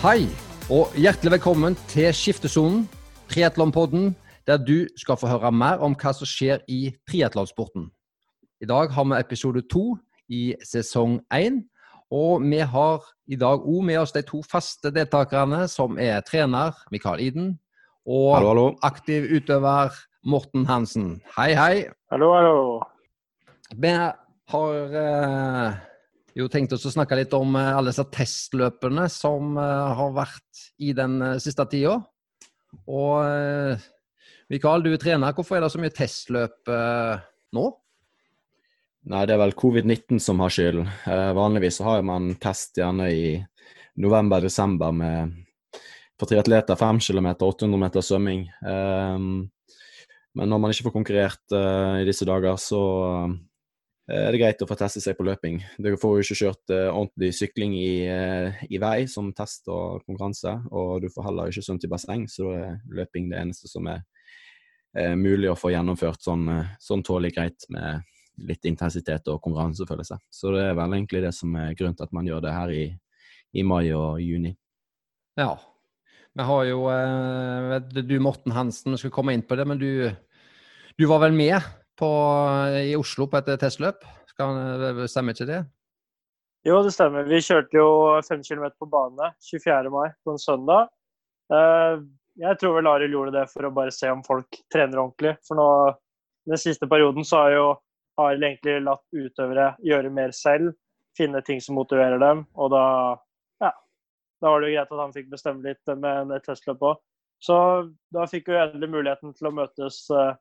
Hei, og hjertelig velkommen til Skiftesonen, triatlonpodden, der du skal få høre mer om hva som skjer i triatlonsporten. I dag har vi episode to i sesong én, og vi har i dag òg med oss de to faste deltakerne, som er trener Mikael Iden og Hallo, hallo. aktiv utøver Morten Hansen. Hei, hei. Hallo, hallo. Vi har eh, jo tenkte oss å snakke litt om eh, alle disse testløpene som eh, har vært i den eh, siste tida. Og Mikael, du er trener. Hvorfor er det så mye testløp nå? Nei, det er vel covid-19 som har skylden. Vanligvis har man test gjerne i november-desember med for triatleter 5 km, 800 meter svømming. Men når man ikke får konkurrert i disse dager, så er det greit å få teste seg på løping. Du får jo ikke kjørt eh, ordentlig sykling i, eh, i vei som test og konkurranse, og du får heller ikke svømt i basseng, så da er løping det eneste som er eh, mulig å få gjennomført sånn, eh, sånn tålelig greit med litt intensitet og konkurransefølelse. Så det er vel egentlig det som er grunnen til at man gjør det her i, i mai og juni. Ja. Vi har jo eh, du Morten Hansen, vi skal komme inn på det, men du, du var vel med på, i Oslo på et testløp? Skal, stemmer ikke det? Jo, det stemmer. Vi kjørte jo fem km på bane 24. mai på en søndag. Eh, Jeg tror vel Arild gjorde det for å bare se om folk trener ordentlig. For nå, den siste perioden så har jo Arild egentlig latt utøvere gjøre mer selv. Finne ting som motiverer dem. Og da, ja, da var det jo greit at han fikk bestemme litt med et testløp òg. Så da fikk vi endelig muligheten til å møtes eh,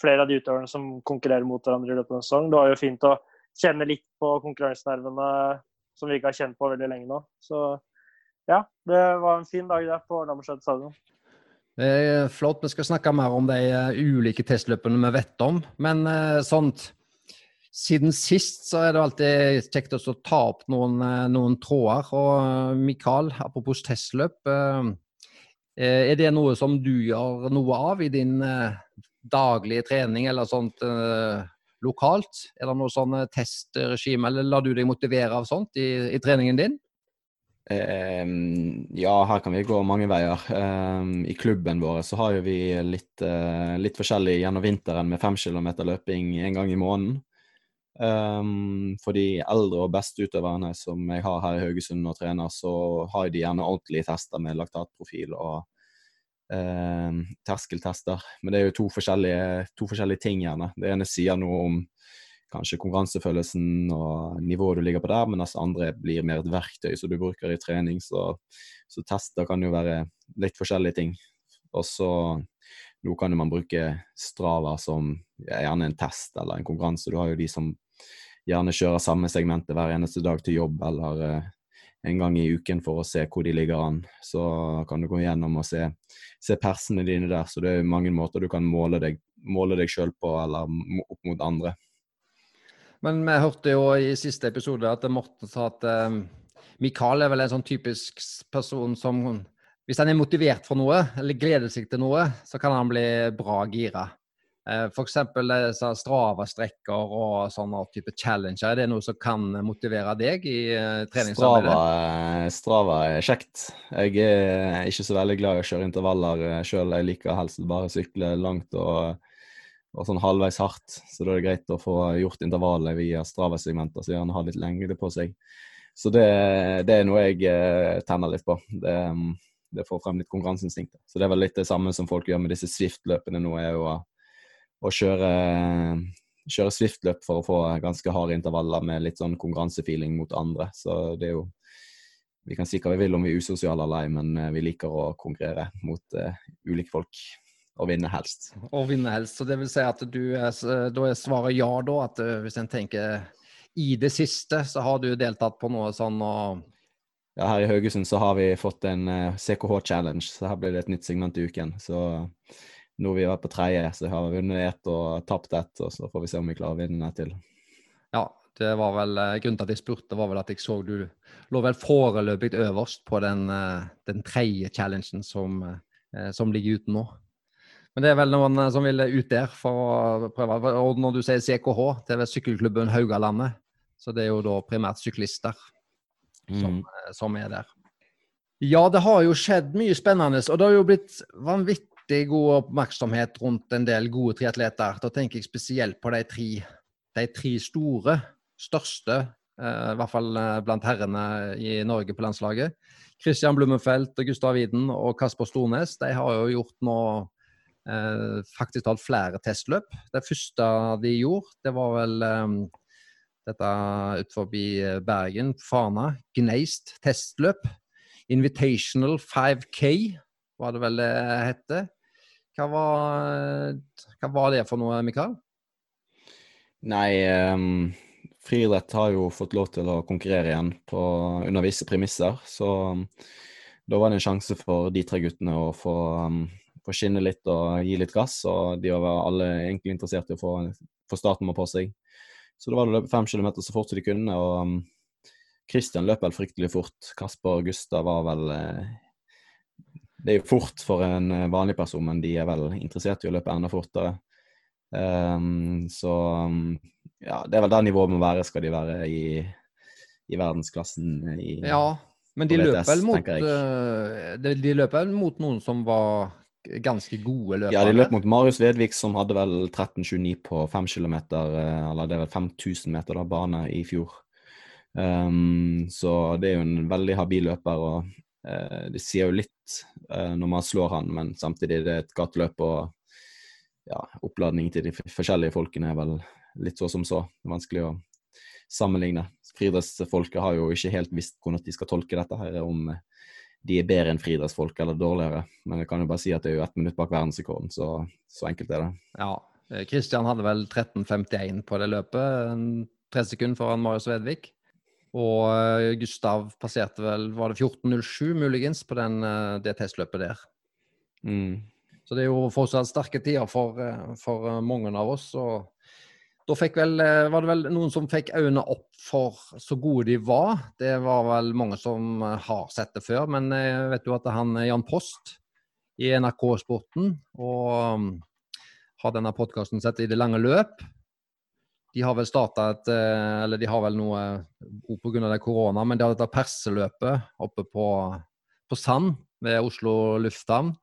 flere av de utøverne som konkurrerer mot hverandre i løpet av en sesong. Det var jo fint å kjenne litt på konkurransenervene som vi ikke har kjent på veldig lenge nå. Så ja, det var en fin dag der på Lammerslett stadion. Det er flott. Vi skal snakke mer om de eh, ulike testløpene vi vet om. Men eh, sånt siden sist så er det alltid kjekt å ta opp noen, eh, noen tråder. Og eh, Mikael, apropos testløp. eh, eh, Er det noe som du gjør noe av i din daglige trening eller sånt eh, lokalt? Er det noe sånn eh, testregime, eller lar du deg motivere av sånt i, i treningen din? Um, ja, her kan vi gå mange veier. Um, I klubben vår så har jo vi litt, uh, litt forskjellig gjennom vinteren med fem kilometer løping en gang i måneden. Um, for de eldre og beste utøverne som jeg har her i Haugesund og trener, så har de gjerne ordentlige tester med laktatprofil og eh, terskeltester. Men det er jo to forskjellige, to forskjellige ting, gjerne. Det ene sier noe om kanskje konkurransefølelsen og nivået du ligger på der, mens andre blir mer et verktøy som du bruker i trening. Så, så tester kan jo være litt forskjellige ting. Og så nå kan man bruke Strava som ja, gjerne en test eller en konkurranse. Du har jo de som gjerne kjører samme segmentet hver eneste dag til jobb eller eh, en gang i uken for å se hvor de ligger an. Så kan du gå gjennom og se, se persene dine der. Så det er mange måter du kan måle deg, måle sjøl på, eller opp mot andre. Men vi hørte jo i siste episode at Morten sa at um, Mikael er vel en sånn typisk person som Hvis han er motivert for noe, eller gleder seg til noe, så kan han bli bra gira. Eh, eksempel disse Strava-strekker og sånne type challenger. Er det noe som kan motivere deg i eh, treningsarbeidet? Strava, Strava er kjekt. Jeg er ikke så veldig glad i å kjøre intervaller sjøl. Jeg liker helst bare å sykle langt og, og sånn halvveis hardt. Så da er det greit å få gjort intervallet via Strava-segmenter, så gjerne ha litt lengde på seg. Så det, det er noe jeg eh, tenner litt på. Det, mm, det får frem litt konkurranseinstinktet. Så det er vel litt det samme som folk gjør med disse Swift-løpene nå, er jo å, kjøre, kjøre Swift-løp for å få ganske harde intervaller med litt sånn konkurransefeeling mot andre. Så det er jo Vi kan si hva vi vil om vi er usosiale eller ei, men eh, vi liker å konkurrere mot uh, ulike folk. Og vinne helst. Og vinne helst. Så det vil si at du er, da er svaret ja, da? At eh, hvis en tenker i det siste, så har du deltatt på noe sånn og Ja, her i Haugesund så har vi fått en eh, CKH Challenge, så her blir det et nytt segment i uken. Så nå vi vært på tredje, så har vi vunnet ett og tapt ett, og så får vi se om vi klarer å vinne til. Ja, det var vel eh, grunnen til at jeg spurte, var vel at jeg så du lå vel foreløpig øverst på den, eh, den tredje challengen som, eh, som ligger ute nå. Men det er vel noen som vil ut der for å prøve. Og når du sier CKH, det er vel sykkelklubben Haugalandet. Så det er jo da primært syklister som, Mm. som er der. Ja, det har jo skjedd mye spennende. Og det har jo blitt vanvittig god oppmerksomhet rundt en del gode triatleter. Da tenker jeg spesielt på de tre, de tre store, største, eh, i hvert fall eh, blant herrene i Norge på landslaget. Christian Blummenfelt, Gustav Widen og Kasper Stornes de har jo gjort nå eh, faktisk talt flere testløp. Det første de gjorde, det var vel eh, dette utenfor Bergen, Fana. Gneist testløp. Invitational 5K var det vel det hette. Hva var, hva var det for noe, Mikael? Nei, um, friidrett har jo fått lov til å konkurrere igjen på, under visse premisser. Så um, da var det en sjanse for de tre guttene å få, um, få skinne litt og gi litt gass. Og de var alle egentlig interessert i å få, få starten med på seg. Så da var det å løpe fem kilometer så fort som de kunne. og Christian løp vel fryktelig fort. Kasper og Gustav var vel eh, Det er jo fort for en eh, vanlig person, men de er vel interessert i å løpe enda fortere. Um, så ja, det er vel der nivået må være, skal de være i, i verdensklassen i Ja, men de løper vel mot vel mot noen som var ganske gode løpere? Ja, de løp mot Marius Vedvik, som hadde vel 13,29 på 5 km, eller det er vel 5000 meter da, bane i fjor. Um, så det er jo en veldig habil løper, og det sier jo litt uh, når man slår han, men samtidig det er et gateløp, og ja, oppladning til de forskjellige folkene er vel litt så som så. Vanskelig å sammenligne. Friidrettsfolket har jo ikke helt visst hvordan de skal tolke dette her, om de er bedre enn friidrettsfolk eller dårligere. Men jeg kan jo bare si at det er jo ett minutt bak verdensrekorden, så, så enkelt er det. Ja, Kristian hadde vel 13,51 på det løpet, tre sekunder foran Marius Vedvik. Og eh, Gustav passerte vel var det 14.07 muligens på den, eh, det testløpet der. Mm. Så det er jo fortsatt sterke tider for, eh, for mange av oss. og da vel, var det vel noen som fikk øynene opp for så gode de var. Det var vel mange som har sett det før, men jeg vet jo at han Jan Post i NRK Sporten og mm, har denne podkasten sett i det lange løp. De har vel starta et eh, Eller de har vel noe pga. korona, men de har dette perseløpet oppe på, på Sand ved Oslo lufthavn.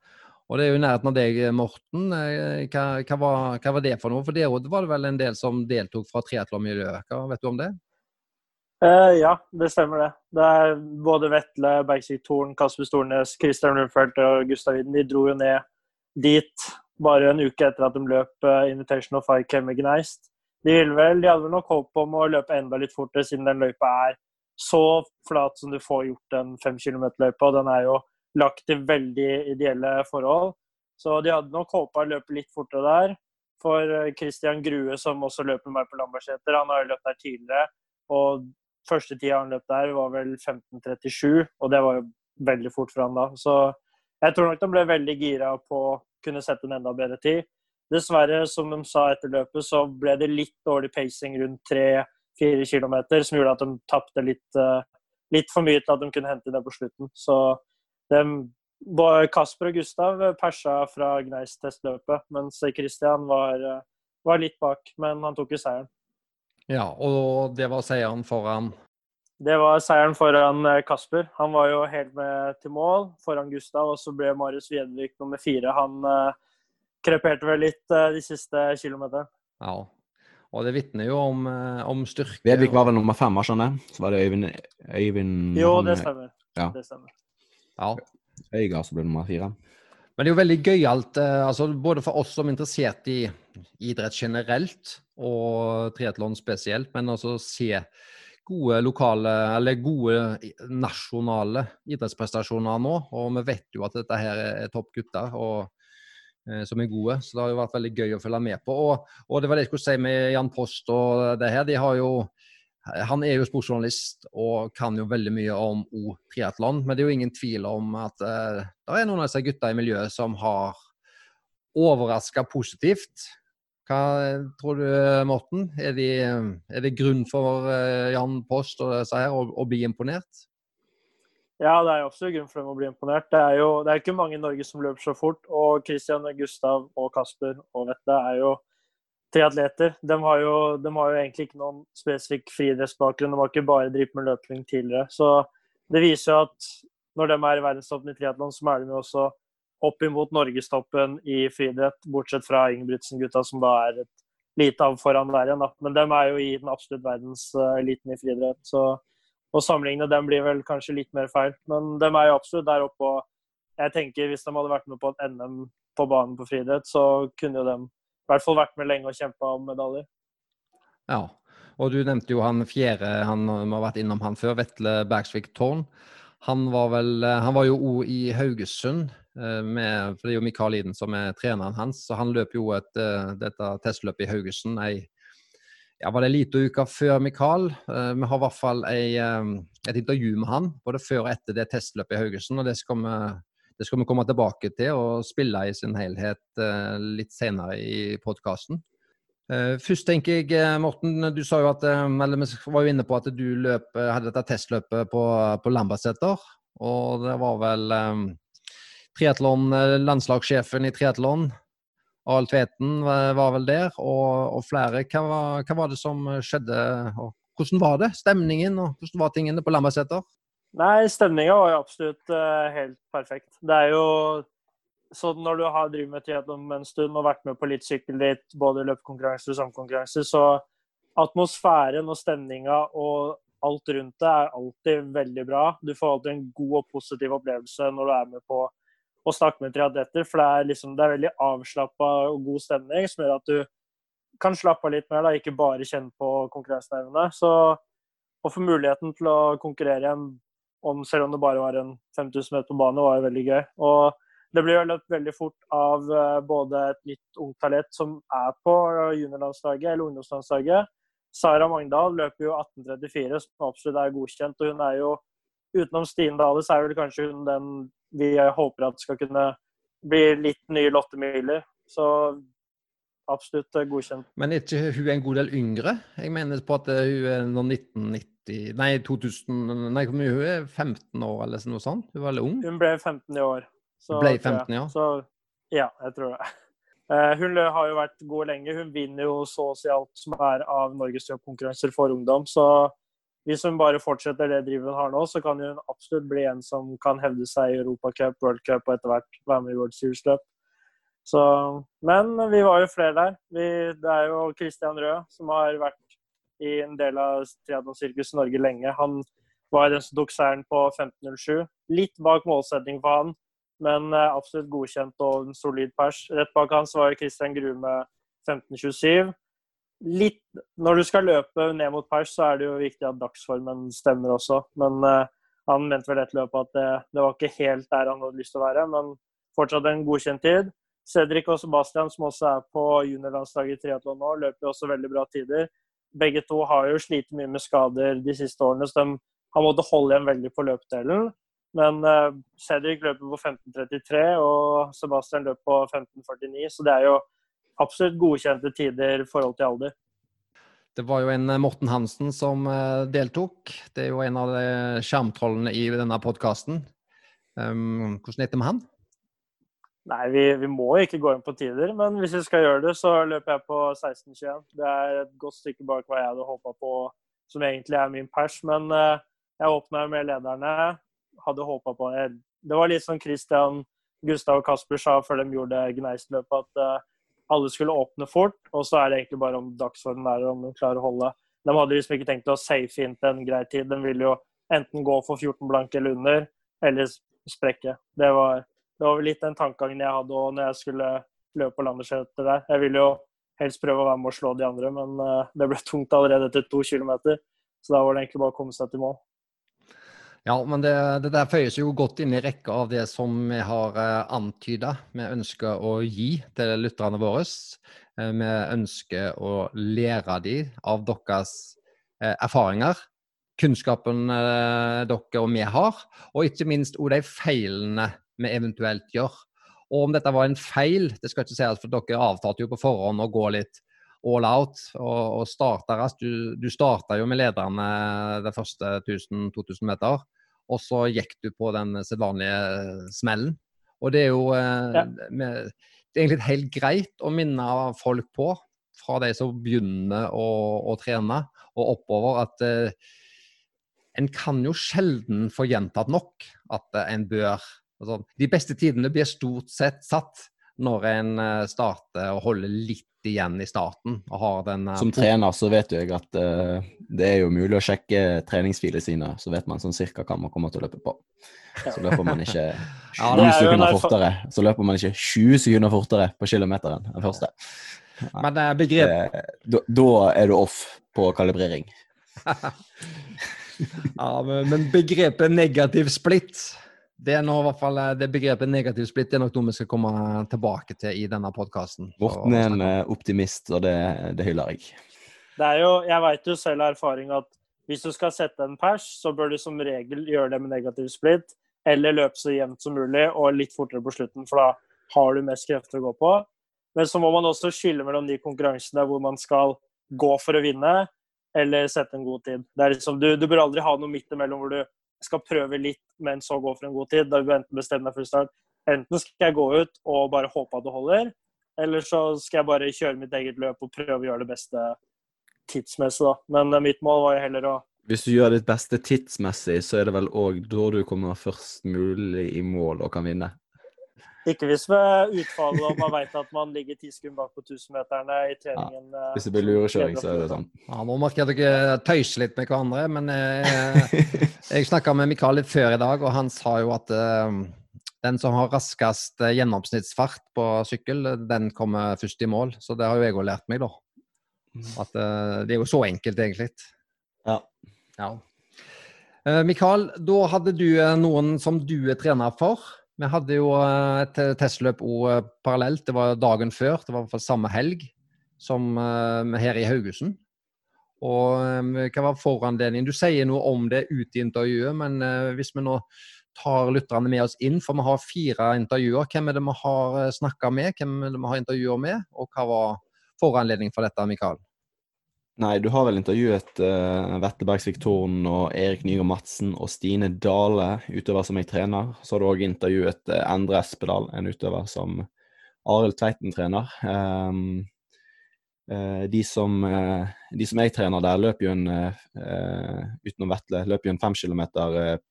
Og det er jo i nærheten av deg, Morten. Eh, hva, hva, var, hva, var, det for noe? For det var det vel en del som deltok fra triatlonmiljøet. Hva vet du om det? Uh, ja, det stemmer det. Det er både Vetle, Bergsvik Thorn, Kasper Stornes, Christian Lundfeldt og Gustav Widen. De dro jo ned dit bare en uke etter at de løp Invitation of Five Kemmer Gneist. De, vel, de hadde vel nok håp om å løpe enda litt fortere, siden den løypa er så flat som du får gjort en fem kilometer-løype. Og den er jo lagt til veldig ideelle forhold. Så de hadde nok håpa å løpe litt fortere der. For eh, Christian Grue, som også løper meg på Lambertseter, han har jo løpt der tidligere. Og første tida han løp der, var vel 15.37, og det var jo veldig fort for han da. Så jeg tror nok de ble veldig gira på å kunne sette en enda bedre tid. Dessverre, som de sa etter løpet, så ble det litt dårlig pacing rundt 3-4 km, som gjorde at de tapte litt, eh, litt, for mye til at de kunne hente det på slutten. Så de, Kasper og Gustav persa fra Gneis-testløpet, mens Christian var, eh, var, litt bak. Men han tok jo seieren. Ja, og det var seieren foran Det var seieren foran eh, Kasper. Han var jo helt med til mål foran Gustav, og så ble Marius Wiedvik nummer fire. Han kreperte vel litt uh, de siste kilometerne. Ja, og det vitner jo om, uh, om styrke. Vedvik var vel nummer fem, var skjønner jeg? Så var det Øyvind, Øyvind Jo, det stemmer. Ja. Det stemmer. Ja. Øygard som ble nummer fire. Men det er jo veldig gøyalt, altså, både for oss som er interessert i idrett generelt, og triatlon spesielt, men også se gode lokale, eller gode nasjonale idrettsprestasjoner nå. Og vi vet jo at dette her er topp gutter. og Eh, som er gode. Så det har jo vært veldig gøy å følge med på. Og, og det var det jeg skulle si med Jan Post og det her. De har jo han er jo sportsjournalist og kan jo veldig mye om O-triatlon, men det er jo ingen tvil om at eh, det er noen av disse gutta i miljøet som har overraska positivt. Hva tror du, Morten? Er, de, det grunn for uh, Jan Post og disse her å, å bli imponert? Ja, det er jo absolutt grunn for dem å bli imponert. Det er jo det er ikke mange i Norge som løper så fort. Og Christian, Gustav og Kasper og Vette er jo tre atleter. De har, jo, de har jo egentlig ikke noen spesifikk friidrettsbakgrunn. De har ikke bare drevet med løping tidligere. Så det viser jo at når de er i verdenstoppen i triatlon, så er de jo også opp imot norgestoppen i friidrett, bortsett fra Ingebrigtsen-gutta, som da er et lite av foran der igjen. Da. Men de er jo i den absolutt verdenseliten i friidrett. Så å sammenligne dem blir vel kanskje litt mer feil. Men de er jo absolutt der oppe. Og jeg tenker hvis de hadde vært med på et NM på banen på friidrett, så kunne jo de i hvert fall vært med lenge og kjempa om medaljer. Ja, og du nevnte jo han fjerde, han vi har vært innom han før, Vetle Bergsvik Tårn. Han var, vel, han var jo òg i Haugesund, eh, med, for det er jo Mikael Iden som er treneren hans. så Han løp jo et, eh, dette testløpet i Haugesund ei ja, var det lite uke før Mikael. Eh, vi har i hvert fall ei, et intervju med han både før og etter det testløpet i Haugesund. og det skal vi det skal vi komme tilbake til og spille i sin helhet litt senere i podkasten. Eh, først tenker jeg, eh, Morten, du sa jo at, eh, eller vi var jo inne på at du løp, hadde dette testløpet på, på Lambertseter. Og det var vel um, triatlon, landslagssjefen i triatlon, Arild Tveten, var vel der. Og, og flere. Hva var, hva var, det som skjedde? og Hvordan var det? Stemningen og hvordan var tingene på Lambertseter? Nei, stemninga var jo absolutt uh, helt perfekt. Det er jo sånn når du har drevet med triatlon en stund og vært med på litt sykkelritt, både løpekonkurranser og samkonkurranser, så atmosfæren og stemninga og alt rundt det er alltid veldig bra. Du får alltid en god og positiv opplevelse når du er med på å snakke med triatleter, for det er, liksom, det er veldig avslappa og god stemning som gjør at du kan slappe av litt mer, da, ikke bare kjenne på konkurransenervene. Så å få muligheten til å konkurrere igjen, om, selv om det bare var en 5000 meter på bane, var jo veldig gøy. Og det blir løpt veldig fort av eh, både et nytt ungt talent som er på juniorlandslaget eller ungdomslandslaget. Sara Magndal løper jo 18.34, som absolutt er godkjent. Og hun er jo, utenom Stine Dale, så er vel kanskje hun den vi håper at skal kunne bli litt ny Lotte Myhler. Så absolutt eh, godkjent. Men er ikke hun en god del yngre? Jeg mener på at eh, hun er nå 1990 Nei, 2000 Nei, hun er 15 år eller noe sånt? Hun var veldig ung? Hun ble 15 i år. Så, Ble 15, ja. Så, ja, jeg tror det. Uh, hun har jo vært god lenge. Hun vinner jo så å si alt som er av Norges jobbkonkurranser for ungdom. Så hvis hun bare fortsetter det drivet hun har nå, så kan hun absolutt bli en som kan hevde seg i Europacup, World Cup og etter hvert være med i World Series. Så, men vi var jo flere der. Vi, det er jo Christian Røe som har vært i en del av triatlonsirkuset Norge lenge. Han var den som tok seieren på 15.07. Litt bak målsetting for han, men eh, absolutt godkjent og en solid pers. Rett bak hans var Christian Grume 15.27. Litt, når du skal løpe ned mot pers, så er det jo viktig at dagsformen stemmer også. Men uh, han mente vel etter løpet at det, det, var ikke helt der han hadde lyst til å være, men fortsatt en godkjent tid. Cedric og Sebastian, som også er på juniorlandslaget i triatlon nå, løper også veldig bra tider. Begge to har jo slitt mye med skader de siste årene, så de har måttet holde igjen veldig på løpedelen. Men uh, Cedric løper på 15.33, og Sebastian løper på 15.49. Så det er jo absolutt godkjente tider i forhold til alder. Det var jo en eh, Morten Hansen som uh, deltok. Det er jo en av skjermtrollene i denne podkasten. Um, hvordan gikk det med han? Nei, vi, vi, må ikke gå inn på tider, men hvis vi skal gjøre det, så løper jeg på 16.21. Det er et godt stykke bak hva jeg hadde håpa på, som egentlig er min pers. Men uh, jeg åpna med lederne hadde håpa på. Det var litt som Christian, Gustav og Kasper sa før de gjorde Gneist-løpet, at uh, alle skulle åpne fort. Og så er det egentlig bare om dagsformen er om de klarer å holde. De hadde liksom ikke tenkt å safe inn til en grei tid. De ville jo enten gå for 14 blank eller under, eller sprekke. Det var, det var litt den tankegangen jeg hadde òg når jeg skulle løpe på Landerseter der. Jeg ville jo helst prøve å være med og slå de andre, men uh, det ble tungt allerede etter to kilometer. Så da var det egentlig bare å komme seg til mål. Ja, men det, det, der føyer seg jo godt inn i rekka av det som vi har eh, antyda vi ønsker å gi til lytterne våre. Eh, vi ønsker å lære dem av deres eh, erfaringer, kunnskapen dere og vi har, og ikke minst òg de feilene vi eventuelt gjør. Og om dette var en feil, det skal ikke sies, for dere avtalte jo på forhånd å gå litt all out og, og starta raskt. Du, du starta jo med lederne de første 1000-2000 meter, og så gikk du på den sedvanlige eh, smellen. Og det er jo eh, ja. med, det er egentlig helt greit å minne folk på, fra de som begynner å, å trene og oppover, at eh, en kan jo sjelden få gjentatt nok at eh, en bør altså, De beste tidene blir stort sett satt når en starter å holde litt igjen i starten. og har den... Uh, Som trener så vet jeg at uh, det er jo mulig å sjekke treningsfilene sine, så vet man sånn cirka hva man kommer til å løpe på. Så løper man ikke 20 Ja, er sekunder fortere, så løper man ikke 20 sekunder fortere på kilometeren enn første. Men eh, begrep, Da, da er du off på kalibrering. ja, men men begrepet negativ splitt det er nå i hvert fall eh, det begrepet negativ splitt det er nok noe vi skal komme tilbake til i denne podkasten. Morten er en eh, optimist, og det, det hyller jeg. Det er jo, jeg veit jo selv av erfaring at hvis du skal sette en pers, så bør du som regel gjøre det med negativ splitt, eller løpe så jevnt som mulig og litt fortere på slutten, for da har du mest krefter å gå på. Men så må man også skille mellom de konkurransene hvor man skal gå for å vinne, eller sette en god tid. Det er liksom, du, du bør aldri ha noe midt imellom hvor du skal prøve litt, men så gå for en god tid. Da vil du enten bestemme deg for start. Enten skal jeg gå ut og bare håpe at det holder, eller så skal jeg bare kjøre mitt eget løp og prøve å gjøre det beste tidsmessig, da. Men eh, mitt mål var jo heller å Hvis du gjør ditt beste tidsmessig, så er det vel òg da du kommer først mulig i mål og kan vinne. Ikke hvis utfallet og man vet at man ligger ti sekunder bak på 1000-meterne i treningen. Ja, Hvis det blir lurekjøring, så er det sånn. Ja, Nå merker jeg at dere tøyser litt med hverandre, men jeg, jeg snakka med Mikael litt før i dag, og han sa jo at eh, den som har raskest eh, gjennomsnittsfart på sykkel, eh, den kommer først i mål. Så det har jo jeg òg lært meg, da. At eh, det er jo så enkelt, egentlig. Ja. Ja. Eh, Mikael, da hadde du eh, noen som du er trener for. Vi hadde jo eh, et testløp også, eh, parallelt. Det var dagen før. Det var i hvert fall samme helg som eh, her i Haugesund. Og eh, hva var foranledningen? Du sier noe om det ute i intervjuet, men eh, hvis vi nå tar lytterne med oss inn, for vi har fire intervjuer. Hvem er det vi har snakka med? Hvem er det vi har intervjuer med? Og hva var foranledningen for dette, Mikael? Nei, du har vel intervjuet uh, Vetle Bergsvik Thorn og Erik Nygaard Madsen og Stine Dale, utøver som jeg trener. Så har du òg intervjuet uh, Endre Espedal, en utøver som Arild Tveiten trener. Um, uh, de, som, eh, de som jeg trener der, løper jo en, eh, utenom Vetle, løper jo en fem kilometer et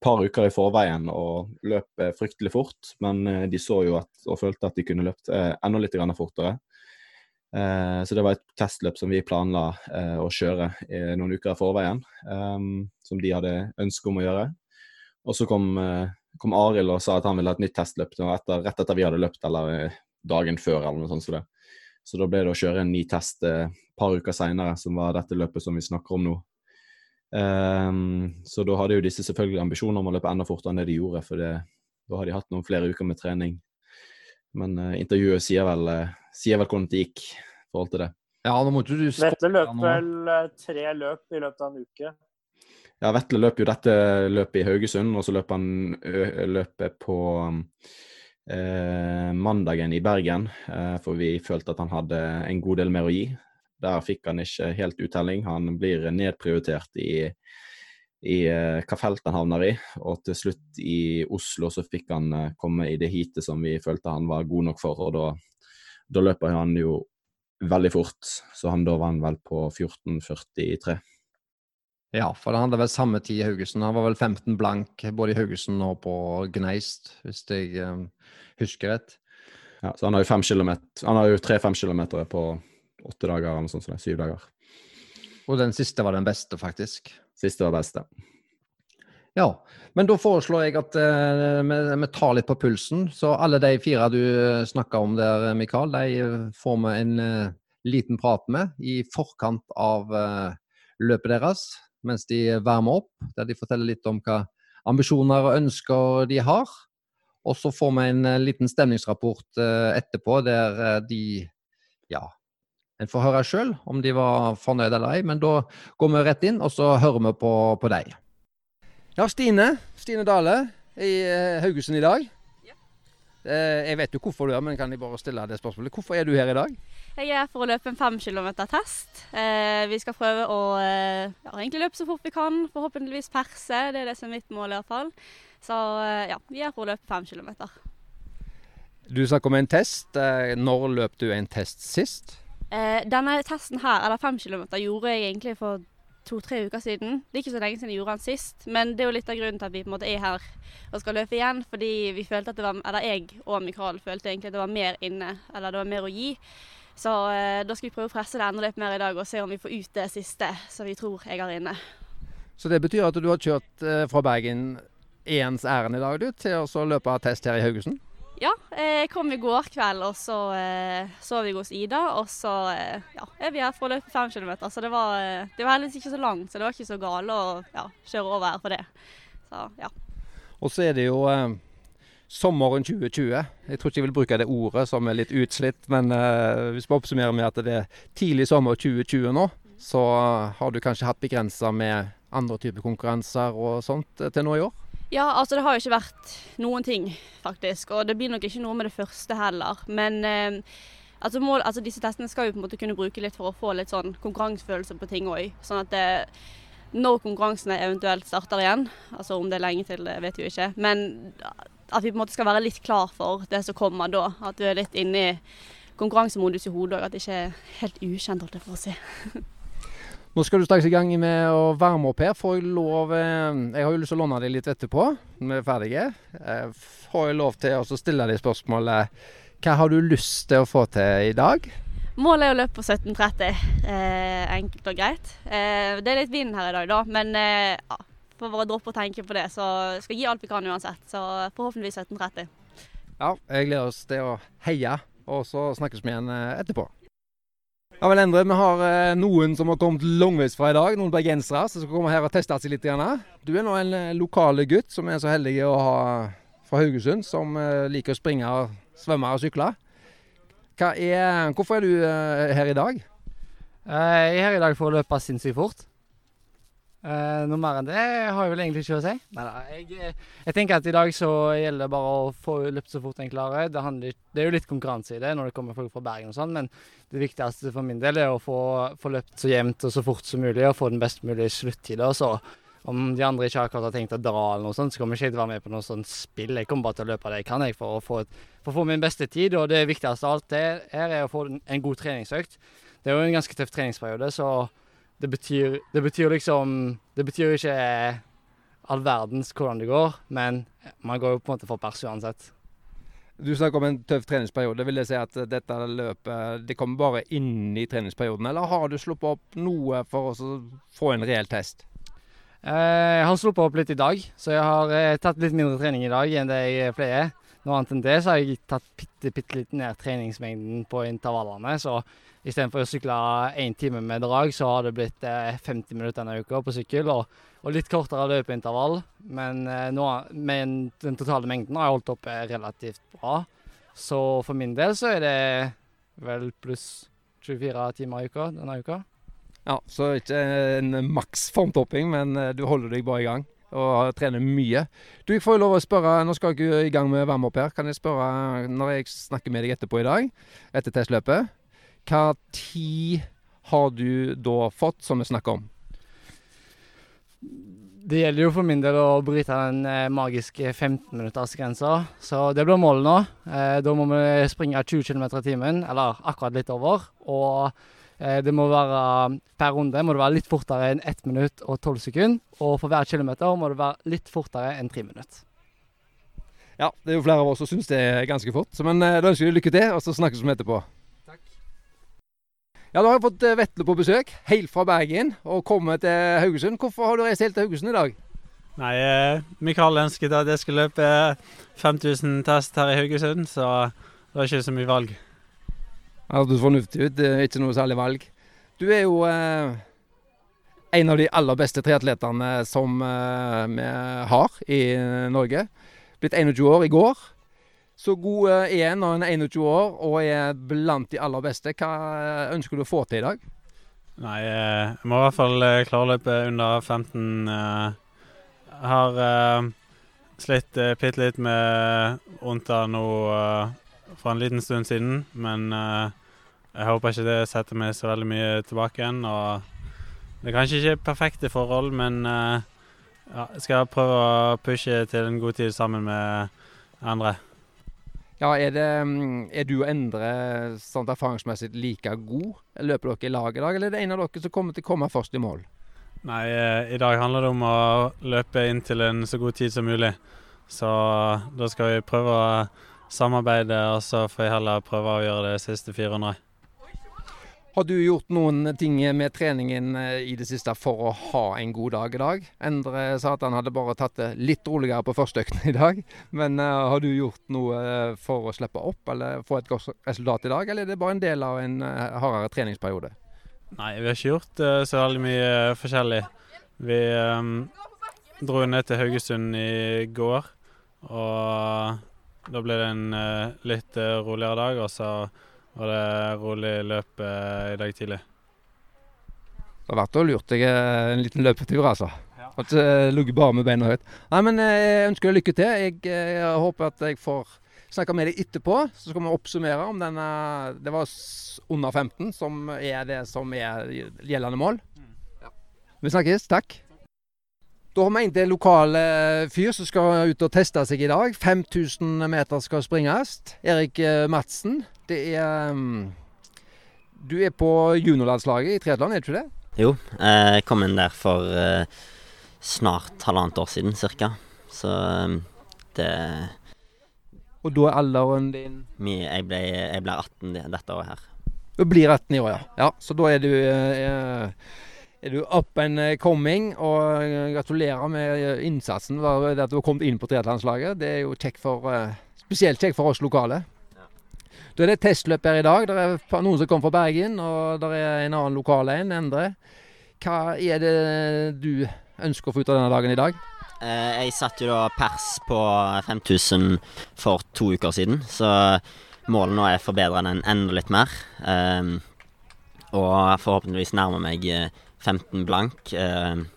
par uker i forveien og løp eh, fryktelig fort. Men eh, de så jo at, og følte at de kunne løpt eh, enda litt fortere. Eh, så det var et testløp som vi planla eh, å kjøre noen uker i forveien. eh, som de hadde ønske om å gjøre. Og så kom, eh, kom Arild og sa at han ville ha et nytt testløp etter, rett etter vi hadde løpt, eller eh, dagen før, eller noe sånt. Så, det. så da ble det å kjøre en ny test et eh, par uker seinere, som var dette løpet som vi snakker om nå. Um, så da hadde jo disse selvfølgelig ambisjoner om å løpe enda fortere enn det de gjorde, for da har de hatt noen flere uker med trening. Men uh, intervjuet sier vel, uh, sier vel hvordan det gikk i forhold til det. Ja, nå måtte du Vetle løp vel eh, tre løp i løpet av en uke. Ja, Vetle løp jo dette løpet i Haugesund, og så løp han løpet på eh, mandagen i Bergen, eh, for vi følte at han hadde en god del mer å gi. Der fikk han ikke helt uttelling. Han blir nedprioritert i, i eh, hva felt han havner i. Og til slutt i Oslo så fikk han eh, komme i det heatet som vi følte han var god nok for, og da, da løper han jo veldig fort. Så han da var han vel på 14,43. Ja, for han hadde vel samme tid i Haugesund. Han var vel 15 blank både i Haugesund og på Gneist, hvis jeg um, husker rett. Ja, så han har jo fem kilometer, han har jo tre-fem kilometer på åtte dager, eller noe sånt, så det syv dager. Og den siste var den beste, faktisk. Siste var beste. Ja, men da foreslår jeg at eh, vi, vi tar litt på pulsen. Så alle de fire du snakka om der, Mikael, de eh, får vi en eh, liten prat med i forkant av eh, løpet deres, mens de varmer opp. Der de forteller litt om hva ambisjoner og ønsker de har. Og så får vi en eh, liten stemningsrapport eh, etterpå der eh, de ja, en får høre sjøl om de var fornøyd eller ei, men da går vi rett inn, og så hører vi på, på deg. Ja, Stine. Stine Dale i eh, Haugesund i dag. Ja. Jeg vet jo hvorfor du er, men kan jeg bare stille det spørsmålet? Hvorfor er du her i dag? Jeg er her for å løpe en fem kilometer test. Eh, vi skal prøve å eh, ja, egentlig løpe så fort vi kan, forhåpentligvis perse. Det er det som er mitt mål i hvert fall. Så eh, ja, vi er her for å løpe fem kilometer. Du snakker om en test. Eh, Når løp du en test sist? Eh, denne testen her, eller fem kilometer, gjorde jeg egentlig for to-tre uker siden. Det er ikke så lenge siden jeg gjorde den sist, men det er jo litt av grunnen til at vi på en måte er her og skal løpe igjen. Fordi vi følte at det var, eller jeg og Mikael følte egentlig at det var mer inne, eller det var mer å gi. Så eh, da skal vi prøve å presse det enda litt mer i dag og se om vi får ut det siste som vi tror jeg har inne. Så det betyr at du har kjørt eh, fra Bergen ens ærend i dag, du, til å løpe test her i Haugesund? Ja, jeg kom i går kveld, og så eh, sov jeg hos Ida. Og så eh, ja, er vi her for å løpe fem kilometer. Så det var, eh, det var heldigvis ikke så langt, så det var ikke så galt å ja, kjøre over her for det. Så, ja. Og så er det jo eh, sommeren 2020. Jeg tror ikke jeg vil bruke det ordet som er litt utslitt, men eh, hvis vi oppsummerer med at det er tidlig sommer 2020 nå, så har du kanskje hatt begrensa med andre typer konkurranser og sånt til nå i år? Ja, altså det har jo ikke vært noen ting, faktisk. Og det blir nok ikke noe med det første heller. Men eh, altså, mål, altså disse testene skal jo på en måte kunne bruke litt for å få litt sånn konkurransefølelse på ting òg. Sånn at det, når konkurransene eventuelt starter igjen, altså om det er lenge til, det vet vi jo ikke. Men at vi på en måte skal være litt klar for det som kommer da. At du er litt inne i konkurransemodus i hodet òg. At det ikke er helt ukjent, holdt jeg på å si. Nå skal du straks i gang med å varme opp her. Får jeg lov eh, Jeg har jo lyst til å låne deg litt etterpå, når vi er ferdige. Eh, får jeg lov til å stille deg spørsmålet Hva har du lyst til å få til i dag? Målet er å løpe på 17.30. Eh, enkelt og greit. Eh, det er litt vind her i dag, da, men eh, ja, får bare droppe å tenke på det. Så skal gi alt vi kan uansett. Så forhåpentligvis 17.30. Ja, jeg gleder oss til å heie, og så snakkes vi igjen eh, etterpå. Ja vel, Endre. Vi har eh, noen som har kommet langveisfra i dag. Noen bergensere som skal komme her og teste seg litt. Du er nå en lokal lokale gutt som er så heldig å ha fra Haugesund, som eh, liker å springe, svømme og sykle. Er, hvorfor er du eh, her i dag? Eh, jeg er her i dag for å løpe sinnssykt fort. Uh, noe mer enn det har jeg vel egentlig ikke å si. Neida, jeg, jeg, tenker at i dag så gjelder det bare å få løpt så fort en klarer. Det, handler, det, er jo litt konkurranse i det når det kommer folk fra Bergen og sånn, men det viktigste for min del er å få, få, løpt så jevnt og så fort som mulig og få den best mulige sluttida. Så om de andre ikke akkurat har tenkt å dra eller noe sånt, så kommer jeg ikke til å være med på noe sånt spill. Jeg kommer bare til å løpe det jeg kan jeg, for å få, for å få min beste tid, og det viktigste av alt det her er å få en god treningsøkt. Det er jo en ganske tøff treningsperiode, så det betyr, det betyr liksom Det betyr ikke all verdens hvordan det går, men man går jo på en måte for pers uansett. Du snakker om en tøff treningsperiode. Vil det si at dette løpet det kommer bare inn i treningsperioden, eller har du sluppet opp noe for å få en reell test? Eh, jeg har sluppet opp litt i dag, så jeg har eh, tatt litt mindre trening i dag enn det jeg pleier. Noe annet enn det så har jeg tatt bitte, bitte litt ned treningsmengden på intervallene. Så istedenfor å sykle én time med drag, så har det blitt eh, 50 minutter denne uka på sykkel. Og, og litt kortere løpeintervall. Men, eh, men den totale mengden har jeg holdt oppe relativt bra. Så for min del så er det vel pluss 24 timer i uka denne uka. Ja, Så ikke en maks formtopping, men eh, du holder deg bare i gang og trener mye. Du, får lov å spørre, Nå skal jeg i gang med å være med opp her. Kan jeg spørre, når jeg snakker med deg etterpå i dag, etter testløpet, hva tid har du da fått, som vi snakker om? Det gjelder jo for min del å bryte den eh, magiske 15-minuttersgrensa. Så det blir målet nå. Eh, da må vi springe 20 km i timen, eller akkurat litt over. Og det må være Per runde må det være litt fortere enn 1 minutt og 12 sekunder. Og for hver kilometer må det være litt fortere enn 3 minutter. Ja, det er jo flere av oss som syns det er ganske fort. Men eh, da ønsker vi lykke til, og så snakkes vi etterpå. Takk. Ja, Da har jeg fått eh, Vetle på besøk, helt fra Bergen, og kommet til Haugesund. Hvorfor har du reist helt til Haugesund i dag? Nei, Mikael ønsket at jeg skulle løpe 5000 test her i Haugesund, så det var ikke så mye valg. Hørtes fornuftig ut. Det er ikke noe særlig valg. Du er jo eh, en av de aller beste triatletene som eh, vi har i Norge. Blitt 21 år i går. Så god eh, en når en er 21 år og er blant de aller beste. Hva eh, ønsker du å få til i dag? Nei, eh, jeg må i hvert fall klare å løpe under 15. Jeg har slitt bitte litt med vondt nå for en liten stund siden, men uh, jeg håper ikke det setter meg så veldig mye tilbake igjen. og Det er kanskje ikke perfekte forhold, men uh, ja, jeg skal prøve å pushe til en god tid sammen med andre. Ja, Er, det, er du og Endre sånn erfaringsmessig like god? Løper dere i lag i dag, eller er det en av dere som kommer til å komme først i mål? Nei, eh, i dag handler det om å løpe inn til en så god tid som mulig. Så da skal vi prøve å samarbeide, og så får jeg heller prøve å gjøre det siste 400. Har du gjort noen ting med treningen eh, i det siste for å ha en god dag i dag? Endre sa at han hadde bare tatt det litt roligere på første økten i dag. Men uh, har du gjort noe eh, for å slippe opp eller få et godt resultat i dag, eller er det bare en del av en uh, hardere treningsperiode? Nei, vi har ikke gjort uh, så veldig mye forskjellig. Vi um, dro ned til Haugesund i går, og da ble det en litt roligere dag. og så var det rolig løp uh, i dag tidlig. Det har vært og lurt deg en liten løpetur, altså. Ja. At uh, ligget bare med beina høyt. Nei, men Jeg ønsker deg lykke til. Jeg, jeg, håper at jeg får snakke med deg etterpå. Så skal vi oppsummere om denne Det var under 15 som er det som er gjeldende mål. Mm. Ja. Vi snakkes. Takk. Da har vi en til lokal fyr som skal ut og teste seg i dag. 5000 meter skal springes. Erik Madsen. Det er um, Du er på juniorlandslaget i triatlon, er du ikke det? Jo, jeg kom inn der for uh, snart halvannet år siden ca. Så det Og da er alderen din Jeg ble, jeg ble 18 dette året her. Du blir 18 i år, ja. ja så da er du uh, er du up and coming, og gratulerer med innsatsen. Det at du har kommet inn på triatlonlandslaget. Det er jo kjekt for, spesielt kjekt for oss lokale. Da er det testløp her i dag. Det er noen som kommer fra Bergen, og det er en annen lokal en, Endre. Hva er det du ønsker å få ut av denne dagen i dag? Eh, jeg satte jo da pers på 5000 for to uker siden, så målet nå er å forbedre den enda litt mer. Eh, og forhåpentligvis nærme meg 15 eh, blank.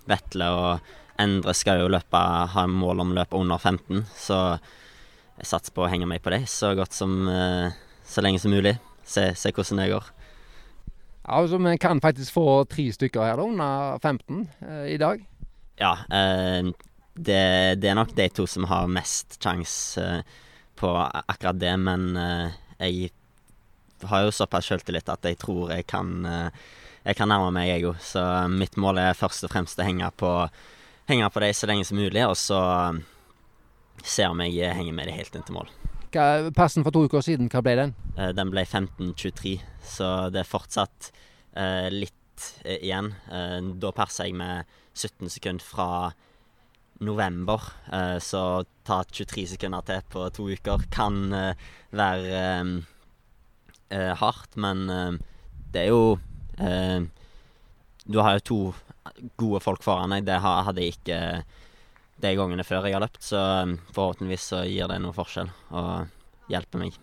Vetle og Endre skal jo løpe, ha mål om å løpe under 15, så jeg satser på å henge meg på det så godt som så lenge som mulig. Se, se hvordan det går. Ja, altså Vi kan faktisk få tre stykker her da, under 15 eh, i dag. Ja, eh, det, det, er nok de to som har mest sjanse eh, på akkurat det, men eh, jeg har jo såpass selvtillit at jeg tror jeg kan, eh, jeg kan nærme meg, jeg òg. Så mitt mål er først og fremst å henge på, henge på dem så lenge som mulig, og så eh, se om jeg henger med dem helt inn til mål. Hva, passen for to uker siden, hva ble den? Den ble 15.23, så det er fortsatt uh, litt uh, igjen. da persa jeg med 17 sekunder fra november, så ta 23 sekunder til på to uker kan være hardt, men det er jo Du har jo to gode folk foran deg. Det hadde jeg ikke de gangene før jeg har løpt, så um, forhåpentligvis så gir det noe forskjell og hjelper meg.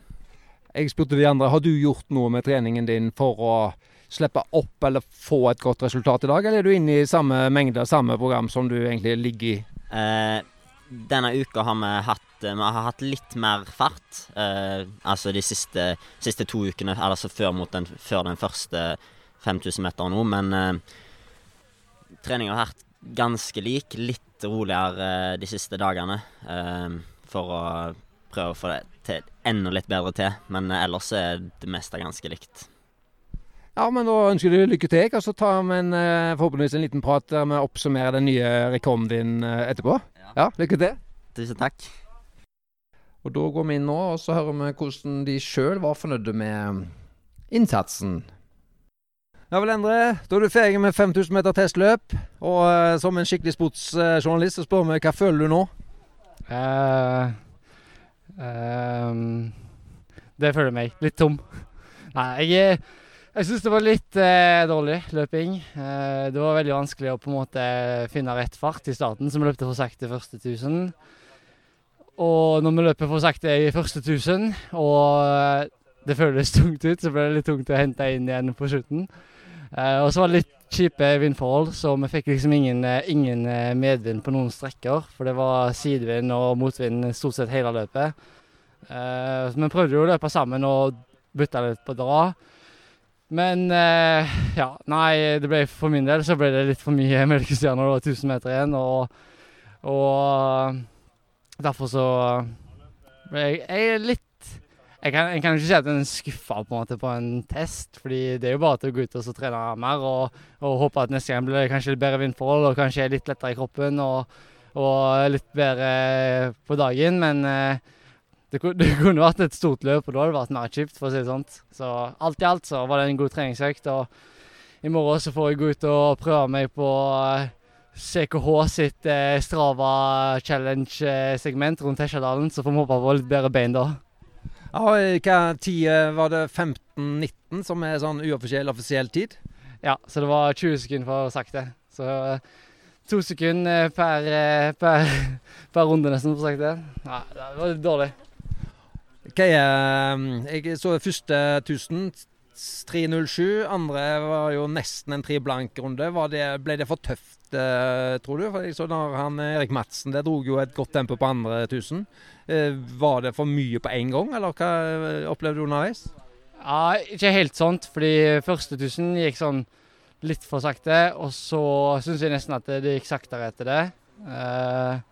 Jeg spurte de andre, har du gjort noe med treningen din for å slippe opp eller få et godt resultat i dag, eller er du inne i samme mengde, samme program som du egentlig ligger i? Eh, denne uka har vi hatt vi har hatt litt mer fart. Eh, altså de siste, siste, to ukene, altså før, den, før den første 5000 meter nå. Men eh, treninga har vært ganske lik. Litt roligere de siste dagene ehm, for å prøve å få det til enda litt bedre til. Men ellers er det meste ganske likt. Ja, men da ønsker deg lykke til. Og så tar vi en, eh, forhåpentligvis en liten prat der vi oppsummerer den nye rekorden din eh, etterpå. Ja. ja, lykke til. Tusen takk. Og da går vi inn nå og så hører vi hvordan de sjøl var fornøyde med innsatsen ja vel, Endre. Da er du ferdig med 5000 meter testløp. Og uh, som en skikkelig sportsjournalist så spør vi hva føler du nå? Uh, uh, det føler meg. Litt tom. Nei, jeg, jeg syns det var litt dårlig løping. det var veldig vanskelig å på en måte finne rett fart i starten, så vi løpte for sakte første 1000. Og når vi løper for sakte i første 1000, og det føles tungt ut, så ble det litt tungt å hente inn igjen på slutten. Uh, og så var det litt kjipe vindforhold, så vi fikk liksom ingen, uh, ingen uh, medvind på noen strekker. For det var sidevind og motvind stort sett hele løpet. så vi prøvde jo å løpe sammen og bytte litt på dra. Men ja, nei, det ble for min del så ble det litt for mye melkestjerner. Det var 1000 meter igjen, og, og derfor så ble jeg, jeg litt jeg kan, jeg kan ikke si at en er skuffa på en på en test, fordi det er jo bare til å gå ut og trene mer og, og håpe at neste gang blir det kanskje litt bedre vindforhold og kanskje litt lettere i kroppen og, og litt bedre på dagen. Men eh, det, det kunne vært et stort løp, og da hadde det vært mer kjipt, for å si det sånn. Så alt i alt så var det en god treningsøkt, og i morgen så får jeg gå ut og prøve meg på eh, CKH sitt eh, Strava Challenge-segment rundt Hesjadalen, så får vi håpe på litt bedre bein da. Ja, hva tid eh, var det? 15-19, som er sånn uoffisiell offisiell tid? Ja, så det var 20 sekunder for sakte. Så eh, to sekunder per, eh, per, per runde nesten for sakte. Ja, det var litt dårlig. Hva er eh, Jeg så første 1000, 3.07. Andre var jo nesten en tre blank-runde. Var det- Ble det for tøft, eh, tror du? For jeg så når han Erik Madsen der dro jo et godt tempo på andre 1000. Eh, Var det for mye på én gang, eller hva eh, opplevde du underveis? Ja, ikke helt sånt, fordi første 1000 gikk sånn litt for sakte, og så syns jeg nesten at det, det gikk saktere etter det. Eh,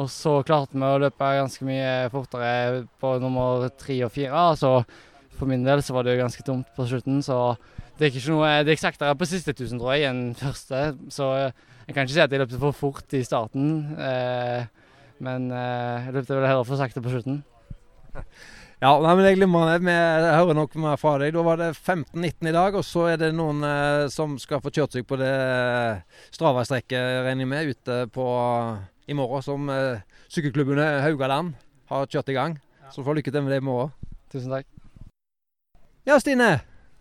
og så klarte vi å løpe ganske mye fortere på nummer tre og fire. Så for min del så var det jo ganske tomt på slutten, så det er ikke noe Det gikk saktere på siste 1000, tror jeg, enn første. Så jeg kan ikke si at jeg løpte for fort i starten, eh, men eh, jeg løpte vel heller for sakte på slutten. Ja, nei, men jeg glemmer det. Vi hører nok mer fra deg. Da var det 15-19 i dag, og så er det noen eh, som skal få kjørt seg på det Strava-strekket, regner jeg med, ute på i morgen, som eh, sykkelklubben Haugaland har kjørt i gang. Så får lykke til med det i morgen. Tusen takk. Ja, Stine.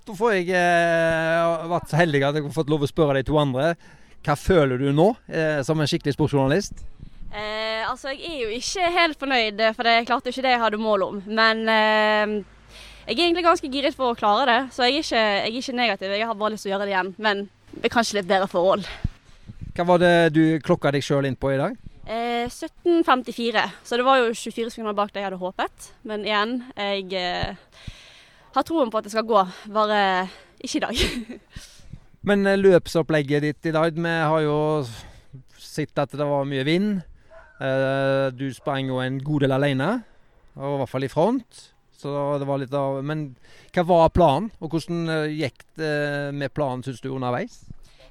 Da får jeg eh, vært så heldig at jeg har fått lov å spørre de to andre. Hva føler du nå, eh, som en skikkelig sportsjournalist? Eh, altså, jeg er jo ikke helt fornøyd, for jeg klarte jo ikke det jeg hadde mål om. Men eh, jeg er egentlig ganske giret for å klare det, så jeg er ikke, jeg er ikke negativ. Jeg har bare lyst til å gjøre det igjen, men med kanskje litt bedre forhold. Hva var det du klokka deg sjøl inn på i dag? Eh, 17.54, så det var jo 24 sekunder bak det jeg hadde håpet. Men igjen, jeg eh, har troen på at det skal gå, bare ikke i dag. Men eh, løpsopplegget ditt i dag, vi har jo sett at det var mye vind. Eh, Du sprang jo en god del alene, og i hvert fall i front. Av Men hva var planen, og hvordan eh, gikk det med planen, syns du, underveis?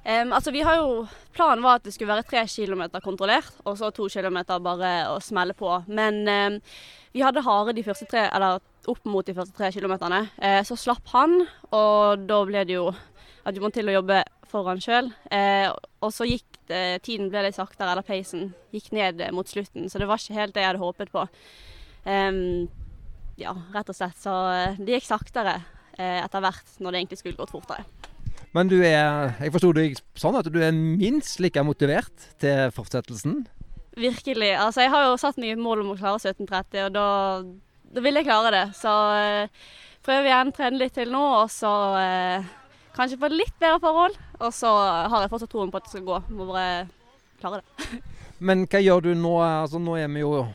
Em, altså vi har jo, Planen var at det skulle være tre kilometer kontrollert, og så to kilometer bare å smelle på. Men um, vi hadde Hare de første tre, eller opp mot de første tre kilometerne. Uh, så slapp han, og da ble det jo at du må til å jobbe foran sjøl. Uh, og så gikk det, tiden ble litt saktere, eller peisen gikk ned eh, mot slutten. Så det var ikke helt det jeg hadde håpet på. Um, ja, rett og slett. Så eh, det gikk saktere eh, etter hvert, når det egentlig skulle gått fortere. Men du er Jeg forsto deg sånn at du er minst like motivert til fortsettelsen. Virkelig. Altså, jeg har jo satt meg et mål om å klare 1730, og da, da vil jeg klare det. Så eh, prøver igjen, trene litt til nå, og så eh, kanskje få litt bedre forhold. Og så har jeg fortsatt troen på at det skal gå. Må bare klare det. Men hva gjør du nå? Altså, nå er vi jo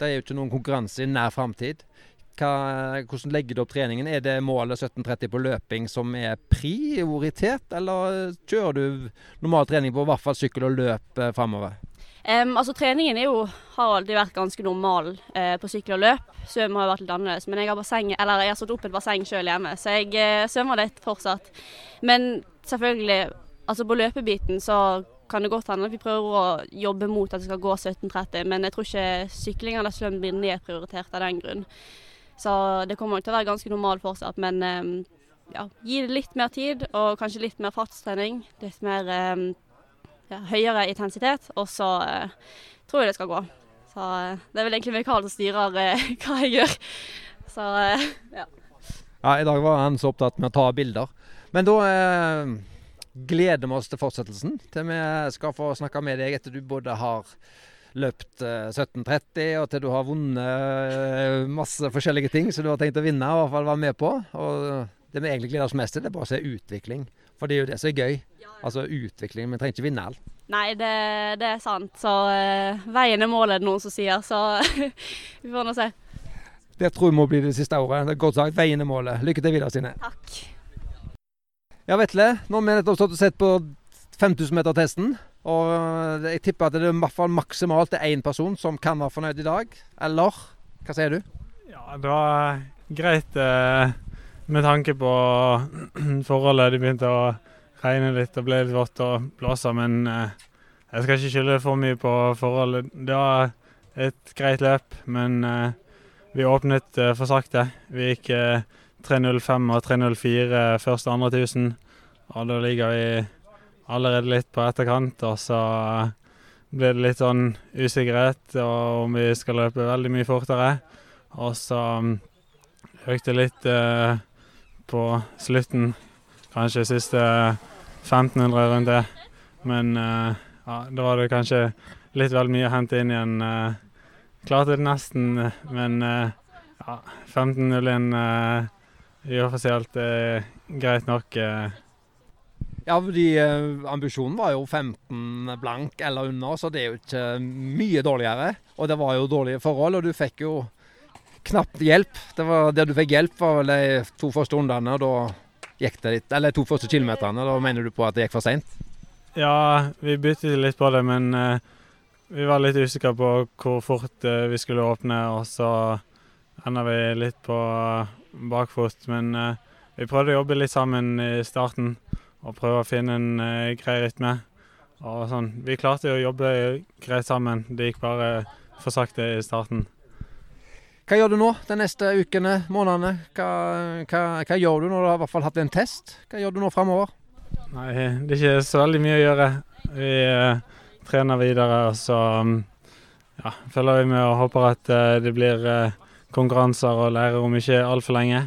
Det er jo ikke noen konkurranse i nær framtid. Hva, hvordan legger du opp treningen? Er det målet 17.30 på løping som er prioritet, eller kjører du normal trening på i hvert fall sykkel og løp eh, framover? Um, altså, treningen jo, har alltid vært ganske normal uh, på sykkel og løp. Svøm har vært litt annerledes, men jeg har, basseng, eller jeg har satt opp et basseng sjøl hjemme, så jeg uh, svømmer litt fortsatt. Men selvfølgelig, altså på løpebiten så kan det godt hende at vi prøver å jobbe mot at det skal gå 17.30, men jeg tror ikke sykling eller svøm blir nedprioritert av den grunn. Så det kommer nok til å være ganske normalt fortsatt, men ja, gi det litt mer tid, og kanskje litt mer fartstrening. Litt mer ja, høyere intensitet, og så eh, tror jeg det skal gå. Så eh, det er vel egentlig Mikael som styrer eh, hva jeg gjør. Så ja. Ja, I dag var han så opptatt med å ta bilder. Men da eh, gleder vi oss til fortsettelsen. Til vi skal få snakke med deg etter du både har løpt eh, 17.30 og til du har vunnet eh, masse forskjellige ting som du har tenkt å vinne, i hvert fall være med på. Og det vi egentlig gleder oss mest til, det er bare å se utvikling. For det er jo det som er gøy. Altså utvikling. Vi trenger ikke vinne alt. Nei, det, det er sant. Så uh, veien er målet, er det noen som sier. Så vi får nå se. Det tror jeg må bli det siste året. Det er godt sagt. Veien er målet. Lykke til videre, Stine. Takk. Ja, Vetle. Nå har vi nettopp stått og sett på 5000-metertesten. Og jeg tipper at det er i hvert fall maksimalt er én person som kan være fornøyd i dag. Eller hva sier du? Ja, det var greit eh, med tanke på forholdet. Det begynte å regne litt og ble litt vått og blåse, men eh, jeg skal ikke skylde for mye på forholdet. Det var et greit løp, men eh, vi åpnet eh, for sakte. Vi gikk eh, 3.05 og 3.04 første andre 1000, og da ligger vi allerede litt på etterkant. Og så ble det litt sånn usikkerhet og om vi skal løpe veldig mye fortere. Og så mm, økte det litt eh, på slutten, kanskje siste 1500 rundt det. Men eh, ja, da var det kanskje litt vel mye å hente inn igjen. Eh, klarte det nesten, men eh, ja, 15.01 eh, uoffisielt er greit nok. eh. Ja, fordi eh, ambisjonen var jo 15 blank eller under, så det er jo ikke mye dårligere. Og det var jo dårlige forhold, og du fikk jo knapt hjelp. Det Der du fikk hjelp, var vel de to første rundene, og da gikk det litt Eller to første kilometerne. Da mener du på at det gikk for seint? Ja, vi byttet litt på det, men eh, vi var litt usikre på hvor fort eh, vi skulle åpne, og så ender vi litt på bakfot. Men vi prøvde å jobbe litt sammen i starten og prøve å finne en eh, grei rytme. Og sånn. Vi klarte jo å jobbe greit sammen, det gikk bare for sakte i starten. Hva gjør du nå de neste ukene, månedene? Hva, hva, hva gjør du når du har i hvert fall hatt en test? Hva gjør du nå framover? Nei, det er ikke så veldig mye å gjøre. Vi eh, trener videre, og så mm, ja, følger vi med og håper at eh, det blir eh, konkurranser og lærer om ikke altfor lenge.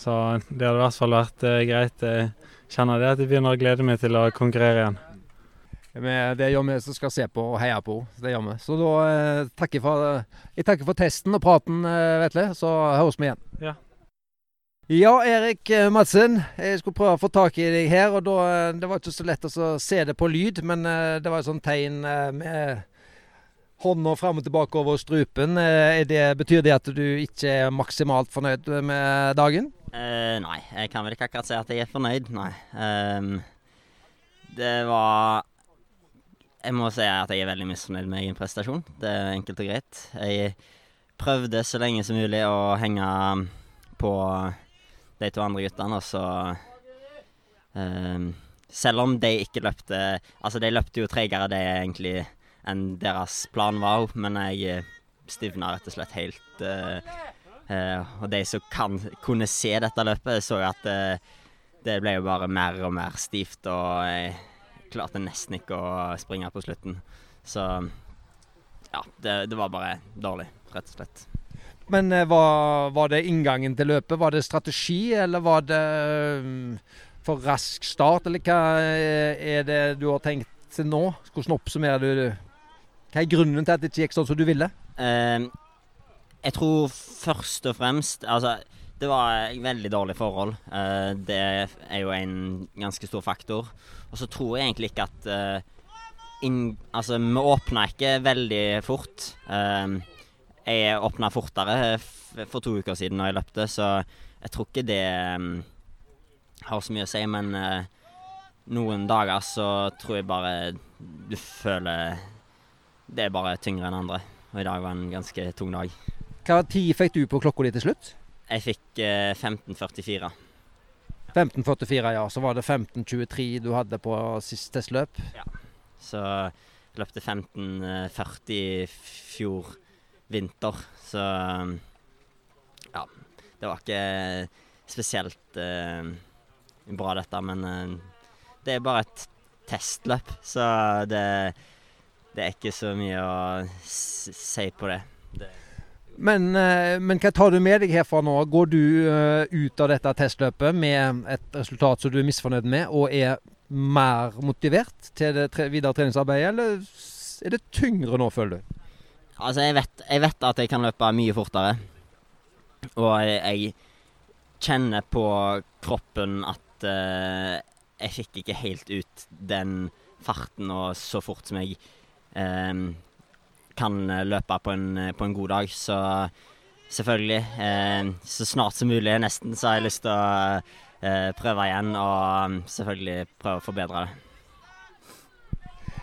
Så det hadde i hvert fall vært eh, greit. Jeg kjenner det at jeg begynner å glede meg til å konkurrere igjen. Det gjør vi som skal se på og heie på. Det gjør vi. Så da eh, takker for, jeg takker for testen og praten, eh, Vetle. Så høres vi igjen. Ja. Ja, Erik eh, Madsen. Jeg skulle prøve å få tak i deg her. og da, eh, Det var ikke så lett å se det på lyd, men det var et sånt tegn med hånda fram og tilbake over strupen. Det, betyr det at du ikke er maksimalt fornøyd med dagen? Eh, nei, jeg kan vel ikke akkurat si at jeg er fornøyd, nei. Um, det var Jeg må si at jeg er veldig misfornøyd med egen prestasjon. Det er enkelt og greit. Jeg prøvde så lenge som mulig å henge på de to andre guttene, og så um, Selv om de ikke løpte Altså, de løpte jo tregere det egentlig enn deres plan var, men jeg stivna rett og slett helt. Eh, og de som kan, kunne se dette løpet, så jo at eh, det ble jo bare mer og mer stivt, og jeg klarte nesten ikke å springe på slutten. Så ja, det, det var bare dårlig, rett og slett. Men eh, var, var det inngangen til løpet? Var det strategi, eller var det mm, for rask start? Eller hva eh, er det du har tenkt til nå? Hvordan oppsummerer du det? Hva er grunnen til at det ikke gikk sånn som du ville? Eh, jeg tror først og fremst Altså, det var veldig dårlig forhold. Eh, det er jo en ganske stor faktor. Og så tror jeg egentlig ikke at eh, inn, Altså, vi åpna ikke veldig fort. Eh, jeg åpna fortere for to uker siden når jeg løpte, så jeg tror ikke det har så mye å si. Men noen dager så tror jeg bare du føler Det er bare tyngre enn andre. Og i dag var en ganske tung dag. Hva tid fikk du på klokka di til slutt? Jeg fikk eh, 15.44. 15.44, ja. Så var det 15.23 du hadde på sist testløp. Så jeg løpte 15.40 i fjor vinter. Så ja. Det var ikke spesielt eh, bra dette, men eh, det er bare et testløp. Så det, det er ikke så mye å si på det. det Men, eh, men hva tar du med deg herfra nå? Går du eh, ut av dette testløpet med et resultat som du er misfornøyd med, og er mer motivert til det videre treningsarbeidet, eller er det tyngre nå, føler du? Altså, jeg vet, jeg vet at jeg kan løpe mye fortere. Og jeg, kjenner på kroppen at uh, jeg fikk ikke helt ut den farten og så fort som jeg eh, kan løpe på en, på en god dag. Så selvfølgelig, eh, så snart som mulig nesten, så har jeg lyst til å eh, prøve igjen og selvfølgelig prøve å forbedre det.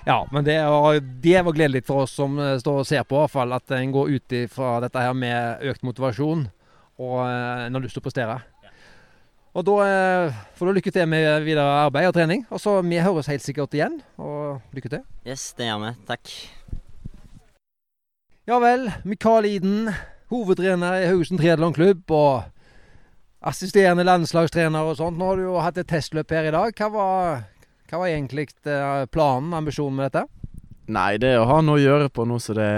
Ja, men det var, det var gledelig for oss som eh, står og ser på, i hvert fall, at en går ut fra dette her med økt motivasjon. og en har lyst til å prestere. Og da eh, får du lykke til med videre arbeid og trening. Og så Vi høres helt sikkert igjen, og lykke til. Yes, det gjør vi. Takk. Ja vel. Mikael Iden, hovedtrener i Haugesund triatlonklubb og assisterende landslagstrener og sånt. Nå har du jo hatt et testløp her i dag. Hva var, hva var egentlig planen, ambisjonen med dette? Nei, det er å ha noe å gjøre på nå så det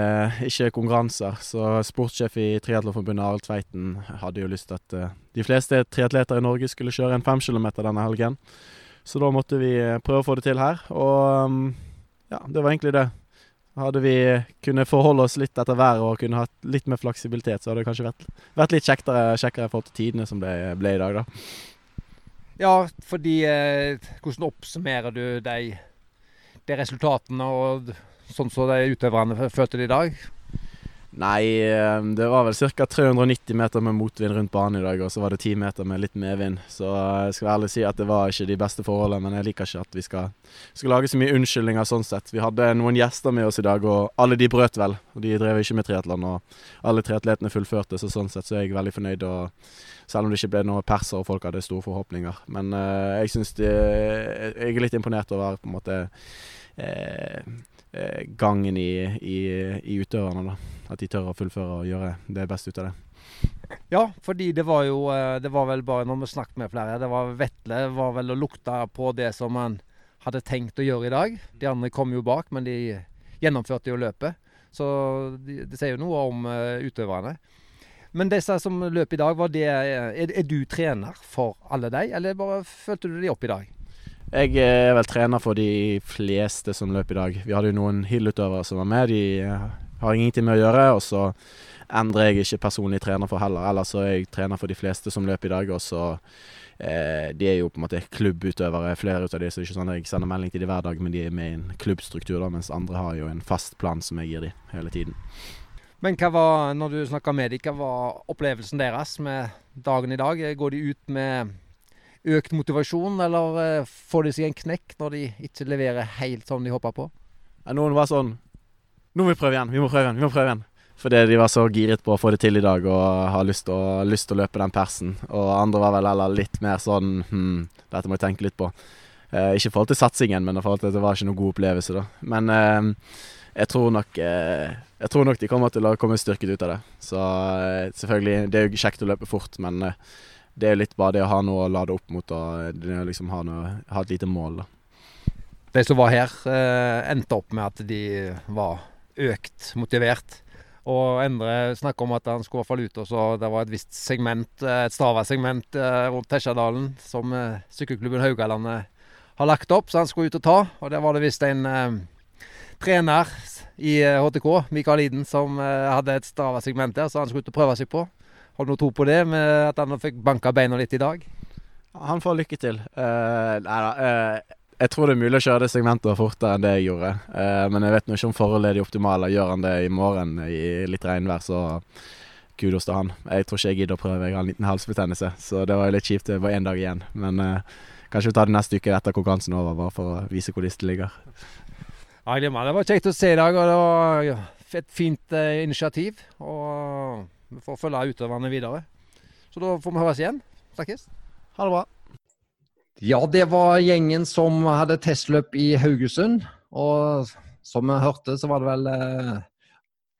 ikke er konkurranser. Så sportssjef i Triatlonforbundet Arild Tveiten hadde jo lyst til at uh, de fleste triatleter i Norge skulle kjøre en fem kilometer denne helgen. Så da måtte vi eh, prøve å få det til her. Og um, ja, det var egentlig det. Hadde vi kunnet forholde oss litt etter været og kunne hatt litt mer fleksibilitet, så hadde det kanskje vært, vært litt kjekkere, kjekkere til tidene som det ble i dag, da. Ja, fordi eh, Hvordan oppsummerer du de de resultatene og sånn som de utøverne følte det i dag? Nei, eh, det var vel ca. 390 meter med motvind rundt banen i dag, og så var det 10 meter med litt medvind. Så jeg skal ærlig si at det var ikke de beste forholdene, men jeg liker ikke at vi skal, skal lage så mye unnskyldninger sånn sett. Vi hadde noen gjester med oss i dag, og alle de brøt vel. Og de drev ikke med triatlon, og alle triatletene fullførte, så sånn sett så er jeg veldig fornøyd. Og selv om det ikke ble noe perser og folk hadde store forhåpninger. Men uh, jeg syns Jeg er litt imponert over på en måte Eh, eh, gangen i, i, i, utøverne. da. At de tør å fullføre og gjøre det beste ut av det. Ja, fordi det var jo eh, Det var vel bare når vi snakket med flere Det var Vetle var vel å lukte på det som han hadde tenkt å gjøre i dag. De andre kom jo bak, men de gjennomførte jo løpet. Så det de sier jo noe om uh, utøverne. Men disse som løp i dag, var det, er, er du trener for alle de, eller bare følte du de opp i dag? Jeg er vel trener for de fleste som løp i dag. Vi hadde jo noen Hill-utøvere som var med. De eh, har ingenting med å gjøre. Og så endrer jeg ikke personlig trener for heller. Ellers så er jeg trener for de fleste som løper i dag. Og så eh, De er jo på en måte klubbutøvere, flere av de. Så det er ikke sånn at jeg sender melding til de hver dag, men de er med i en klubbstruktur, da, mens andre har jo en fast plan som jeg gir de hele tiden. Men hva var, når du snakka med dem, hva var opplevelsen deres med dagen i dag? Går de ut med økt motivasjon, eller eh, får de seg en knekk når de ikke leverer helt som de håper på? Ja, noen var sånn Nå må vi prøve igjen, vi må prøve igjen, vi må prøve igjen. Fordi de var så giret på å få det til i dag og har lyst til å, løpe den persen. Og andre var vel heller litt mer sånn Hm, dette må jeg tenke litt på. Eh, ikke i forhold til satsingen, men i forhold til at det var ikke noen god opplevelse, da. Men eh, jeg tror nok eh, Jeg tror nok de kommer til å komme styrket ut av det. Så eh, selvfølgelig, det er jo kjekt å løpe fort, men eh, det er litt bare det å ha noe å lade opp mot og liksom ha, noe, ha et lite mål. da. De som var her, eh, endte opp med at de var økt motivert. Og Endre snakka om at han skulle i hvert fall ut, og så det var et visst segment, eh, et Strava-segment eh, rundt Tesjadalen som eh, sykkelklubben Haugalandet har lagt opp, så han skulle ut og ta. Og der var det visst en eh, trener i HTK, Mikael Iden, som hadde et Strava-segment der, så han skulle ut og prøve seg på. Har du noe tro på det, med at han fikk banka beina litt i dag? Han får lykke til. Uh, nei da. Uh, jeg tror det er mulig å kjøre det segmentet fortere enn det jeg gjorde. Uh, men jeg vet nå ikke om forholdet er de optimale. Gjør han det i morgen i litt regnvær, så kudos til han. Jeg tror ikke jeg gidder å prøve. Jeg har en liten halsbetennelse, så det var litt kjipt. Det var én dag igjen. Men kanskje vi tar det neste uke etter konkurransen over, bare for å vise hvor listen ligger. Ja, det var kjekt å se i dag, og det var et fint initiativ. og vi får følge utøverne videre. Så da får vi høres igjen. Snakkes. Ha det bra. Ja, det var gjengen som hadde testløp i Haugesund. Og som vi hørte, så var det vel eh,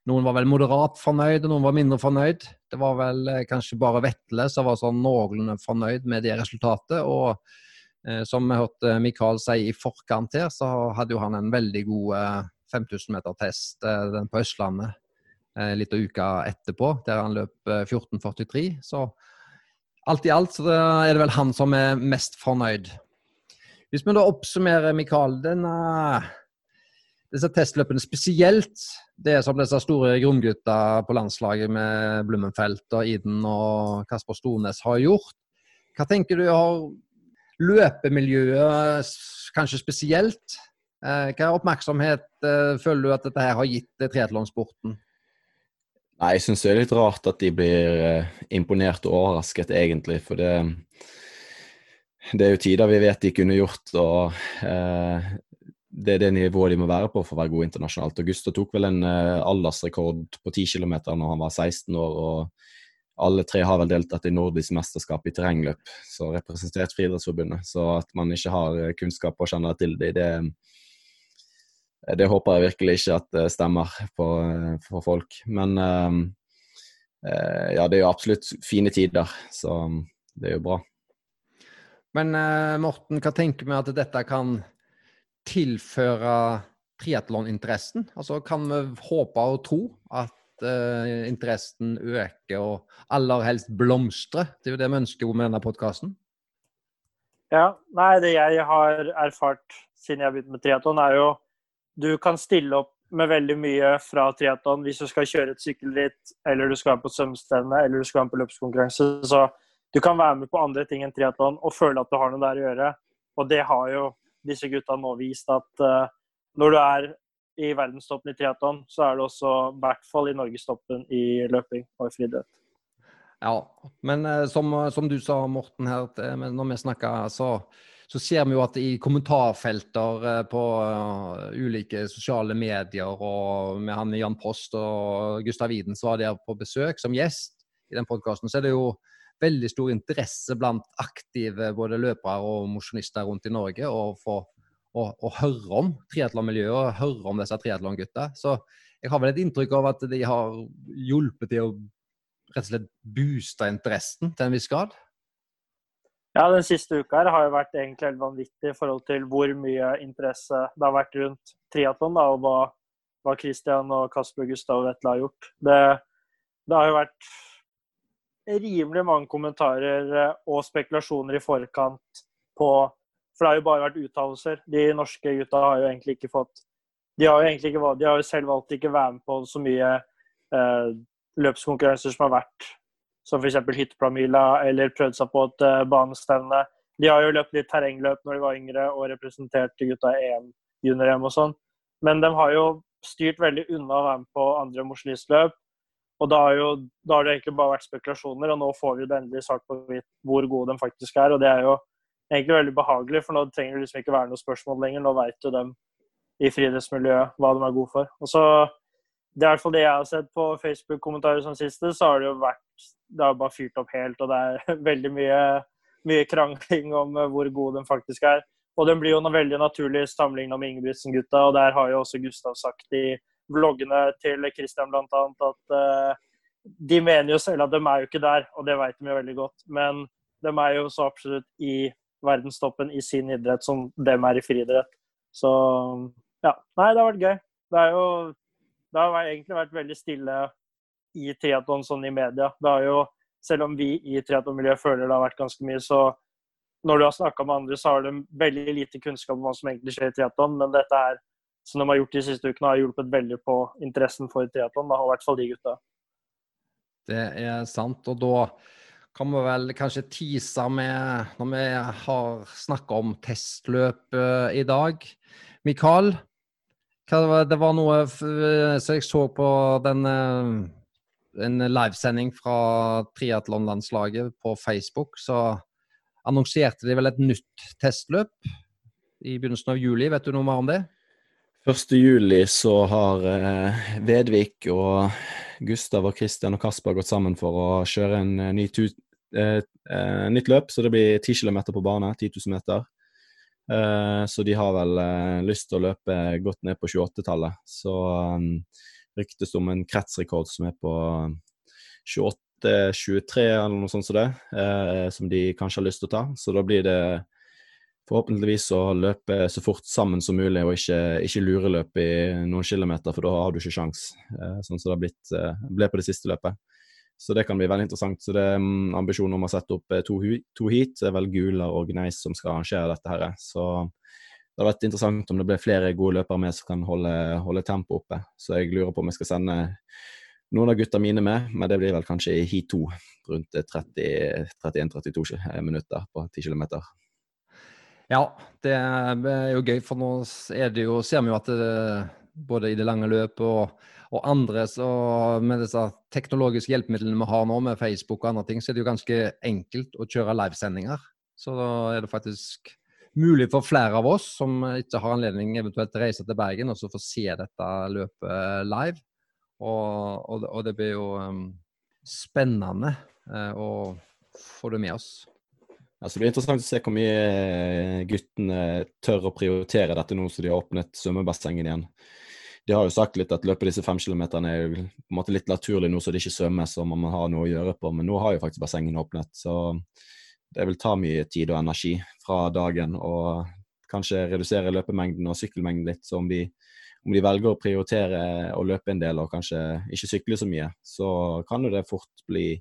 Noen var vel moderat fornøyd, og noen var mindre fornøyd. Det var vel eh, kanskje bare Vetle som var sånn noenlunde fornøyd med det resultatet. Og eh, som vi hørte Mikael si i forkant her, så hadde jo han en veldig god eh, 5000 meter test eh, på Østlandet litt av uka etterpå, der han løp 14,43. Eh, så alt i alt så er det vel han som er mest fornøyd. Hvis vi da oppsummerer, Mikael, denne, disse testløpene, spesielt det som disse store gromgutta på landslaget med Blummenfelt og Iden og Kasper Stornes har gjort, hva tenker du har løpemiljøet kanskje spesielt? Eh, hva oppmerksomhet eh, føler du at dette her har gitt triatlonsporten? Nei, jeg syns det er litt rart at de blir eh, imponert og overrasket, egentlig. For det, det er jo tider vi vet de kunne gjort, og eh, det er det nivået de må være på for å være gode internasjonalt. Augusto tok vel en eh, aldersrekord på 10 km når han var 16 år. og alle tre har vel deltatt i nordisk mesterskap i terrengløp, så representert Friidrettsforbundet. Så at man ikke har eh, kunnskap og kjenner til det, det, det håper jeg virkelig ikke at det stemmer for, for folk. Men ja, det er jo absolutt fine tider, så det er jo bra. Men Morten, hva tenker vi at dette kan tilføre triatloninteressen? Altså, kan vi håpe og tro at uh, interessen øker og aller helst blomstrer? Det er jo det vi ønsker med denne podkasten. Ja, nei, det jeg har erfart siden jeg begynte med triatlon, er jo du kan stille opp med veldig mye fra triatlon hvis du skal kjøre et sykkelritt, eller du skal være på svømmestevne, eller du skal være på løpskonkurranse. Så du kan være med på andre ting enn triatlon og føle at du har noe der å gjøre. Og det har jo disse gutta nå vist at uh, når du er i verdenstoppen i triatlon, så er det også i hvert fall i norgestoppen i løping og i friidrett. Ja, men uh, som, som, du sa, Morten, her, når vi snakker, så, så, ser vi jo at i kommentarfelter uh, på ulike sosiale medier, og med han Jan Post og Gustav Iden som var der på besøk som gjest i den podkasten, så er det jo veldig stor interesse blant aktive både løpere og mosjonister rundt i Norge å få å, å høre om triatlonmiljøet og høre om disse triatlongutta. Så jeg har vel et inntrykk av at de har hjulpet til å rett og slett booste interessen til en viss grad? Ja, den siste uka her har jo vært egentlig helt vanvittig i forhold til hvor mye interesse det har vært rundt triatlon, og hva, hva Christian og Kasper Gustav Vetle har gjort. Det, det, har jo vært rimelig mange kommentarer eh, og spekulasjoner i forkant på for det har jo bare vært uttalelser. De norske gutta har jo egentlig ikke fått De har jo egentlig ikke de har jo selv valgt ikke være med på så mye eh, løpskonkurranser som har vært, som f.eks. hytteplamila eller prøvd seg på et uh, banestevne. De har jo løpt litt terrengløp når de var yngre og representerte gutta i EM, junior-EM og sånn. Men de har jo styrt veldig unna å være med på andre mosjonistløp. Og da har, jo, da har det egentlig bare vært spekulasjoner, og nå får vi det endelig svart på hvor gode de faktisk er. Og det er jo egentlig veldig behagelig, for nå trenger det liksom ikke være noe spørsmål lenger. Nå veit jo dem i friidrettsmiljøet hva de er gode for. Og så, Det er i hvert fall det jeg har sett på Facebook-kommentarer som siste, så har det jo vært Det har bare fyrt opp helt, og det er veldig mye, mye krangling om eh, hvor god den faktisk er. Og den blir jo noe veldig naturlig sammenligna med Ingebrigtsen-gutta, og der har jo også Gustav sagt i vloggene til Christian bl.a. at uh, de mener jo selv at de er jo ikke der, og det vet de jo veldig godt. Men de er jo så absolutt i verdenstoppen i sin idrett som dem er i friidrett. Så ja. Nei, det har vært gøy. Det er jo Det har egentlig vært veldig stille i triatlon sånn i media. Det har jo, selv om vi i triatlonmiljøet føler det har vært ganske mye, så når du har snakka med andre, så har de veldig lite kunnskap om hva som egentlig skjer i triatlon. Men dette er, som de har gjort de siste ukene, har hjulpet veldig på interessen for triatlon. I hvert fall de gutta. Det er sant. Og da kan vi vel kanskje tease med når vi har snakka om testløp i dag. Mikael, det var noe Så jeg så på den en livesending fra triatlonlandslaget på Facebook, så annonserte de vel et nytt testløp i begynnelsen av juli. Vet du noe mer om det? 1. juli så har eh, Vedvik og Gustav og Kristian og Kasper gått sammen for å kjøre en eh, ny tu, eh, eh, nytt løp. Så det blir 10 km på bane, 10 000 meter. Eh, så de har vel eh, lyst til å løpe godt ned på 28-tallet. Så um, ryktes det om en kretsrekord som er på 28-23 eller noe sånt som det, som de kanskje har lyst til å ta. Så da blir det forhåpentligvis å løpe så fort sammen som mulig, og ikke, ikke lureløpe i noen kilometer, for da har du ikke sjans, eh, sånn som det eh, ble på det siste løpet. Så det kan bli veldig interessant. Så det er um, ambisjonen om å sette opp eh, to, to heat. Det er vel Gula og Gneis som skal arrangere dette her. Så det hadde vært interessant om det blir flere gode løpere med som kan holde, holde tempoet oppe. Så jeg lurer på om jeg skal sende noen av gutta mine med, men det blir vel kanskje i heat 2 rundt 31-32 minutter på 10 km. Ja, det er jo gøy, for nå er det jo, ser vi jo at det, både i det lange løpet og, og andre, så med disse teknologiske hjelpemidlene vi har nå, med Facebook og andre ting, så er det jo ganske enkelt å kjøre livesendinger. Så da er det faktisk mulig for flere av oss som ikke har anledning eventuelt til å reise til Bergen, og så få se dette løpet live. Og, og, og det blir jo um, spennende uh, å få det med oss. Altså, det blir interessant å se hvor mye eh, guttene tør å prioritere dette nå som de har åpnet svømmebassengen igjen. De har jo sagt litt at løpet disse fem kilometerne er på en måte litt naturlig nå så det ikke svømmes og man har noe å gjøre på, men nå har jo faktisk bassengene åpnet. Så det vil ta mye tid og energi fra dagen og kanskje redusere løpemengden og sykkelmengden litt. Så om de, om de velger å prioritere å løpe en del og kanskje ikke sykle så mye, så kan jo det fort bli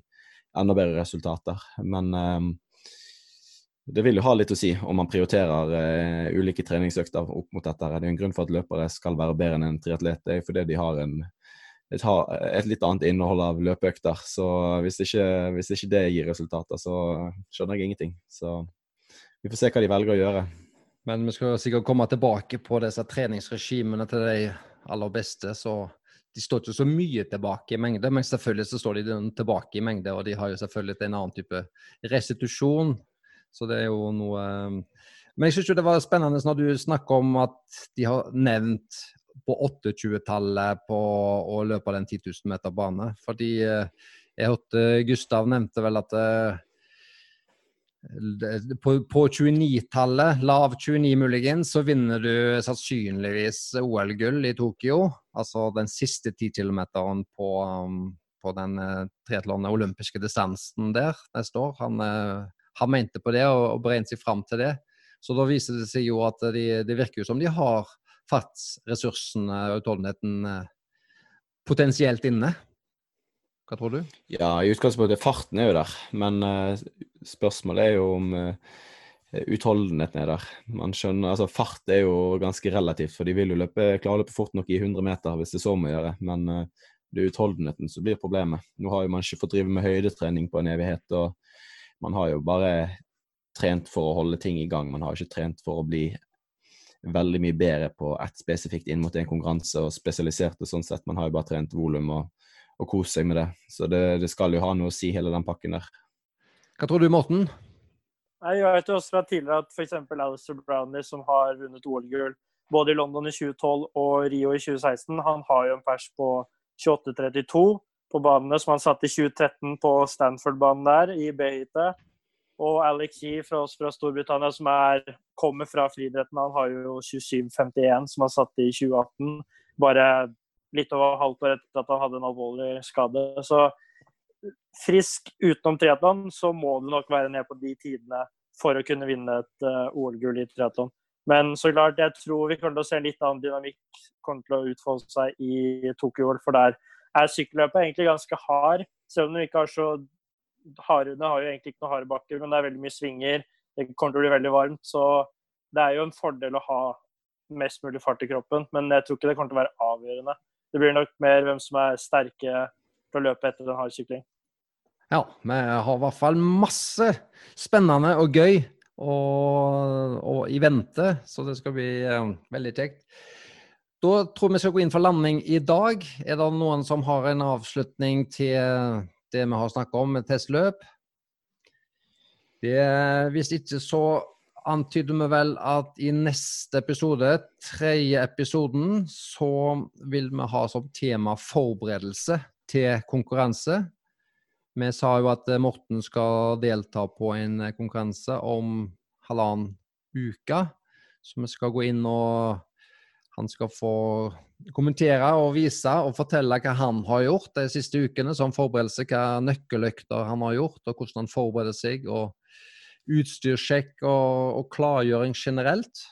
enda bedre resultater. Men um, det vil jo ha litt å si om man prioriterer uh, ulike treningsøkter opp mot dette. Det er en grunn for at løpere skal være bedre enn en triatlet. Det er fordi de har en, et, et, litt annet innhold av løpeøkter. Så hvis ikke, hvis ikke, det gir resultater, så skjønner jeg ingenting. Så vi får se hva de velger å gjøre. Men vi skal sikkert komme tilbake på disse treningsregimene til de aller beste. så de står ikke så mye tilbake i mengde, men selvfølgelig så står de tilbake i mengde. Og de har jo selvfølgelig en annen type restitusjon så det er jo noe eh, Men jeg syns det var spennende når du snakker om at de har nevnt på 28-tallet på å løpe den 10 000 meter bane. Fordi eh, jeg hørte Gustav nevnte vel at eh, på, på 29-tallet, lav 29 muligens, så vinner du sannsynligvis OL-gull i Tokyo. Altså den siste 10 km på, um, på den triatlon olympiske distansen der neste år. Han han mente på det og, og beregnet seg fram til det. Så da viser det seg jo at de, det virker som de har fartsressursene og utholdenheten eh, potensielt inne. Hva tror du? Ja, i utgangspunktet farten er jo der, men uh, spørsmålet er jo om uh, utholdenheten er der. Man skjønner, altså Fart er jo ganske relativt, for de vil jo løpe, klare å løpe fort nok i 100 meter hvis det så må gjøre. Men uh, det er utholdenheten som blir problemet. Nå har jo man ikke fått drive med høydetrening på en evighet. og man har jo bare trent for å holde ting i gang. Man har ikke trent for å bli veldig mye bedre på ett spesifikt inn mot en konkurranse og spesialisert det sånn sett. Man har jo bare trent volum og, og kost seg med det. Så det, det, skal jo ha noe å si, hele den pakken der. Hva tror du, Morten? Jeg vet jo også fra tidligere at f.eks. Alistair Brownlee, som har vunnet OL-gull både i London i 2012 og Rio i 2016, han har jo en pers på 28,32 på banene som han satte i 2013 på Stanford-banen der, i B-heatet. Og Alex Yee fra oss fra Storbritannia, som er, kommer fra friidretten, han har jo 27,51 som han satte i 2018. Bare litt over halvt år etter at han hadde en alvorlig skade. Så frisk utenom triatlon, så må du nok være ned på de tidene for å kunne vinne et uh, OL-gull i triatlon. Men så klart, jeg tror vi kommer til å se litt annen dynamikk kommer til å utfolde seg i Tokyo-OL. For der er sykkelløpet egentlig ganske hard. Selv om den ikke har så harde Den har jo egentlig ikke noen harde bakker, men det er veldig mye svinger. Det kommer til å bli veldig varmt. Så det er jo en fordel å ha mest mulig fart i kroppen, men jeg tror ikke det kommer til å være avgjørende. Det blir nok mer hvem som er sterke til å løpe etter en hard sykling. Ja, vi har i hvert fall masse spennende og gøy og, og i vente, så det skal bli um, veldig kjekt. Da tror vi skal gå inn for landing i dag. Er det noen som har en avslutning til det vi har snakket om med testløp? Det, hvis ikke så antyder vi vel at i neste episode, tredje episoden, så vil vi ha som tema forberedelse til konkurranse. Vi sa jo at Morten skal delta på en konkurranse om halvannen uke. Så vi skal gå inn og han skal få kommentere og vise og fortelle hva han har gjort de siste ukene som forberedelse, hva nøkkeløkter han har gjort, og hvordan han forbereder seg. og Utstyrssjekk og, og klargjøring generelt.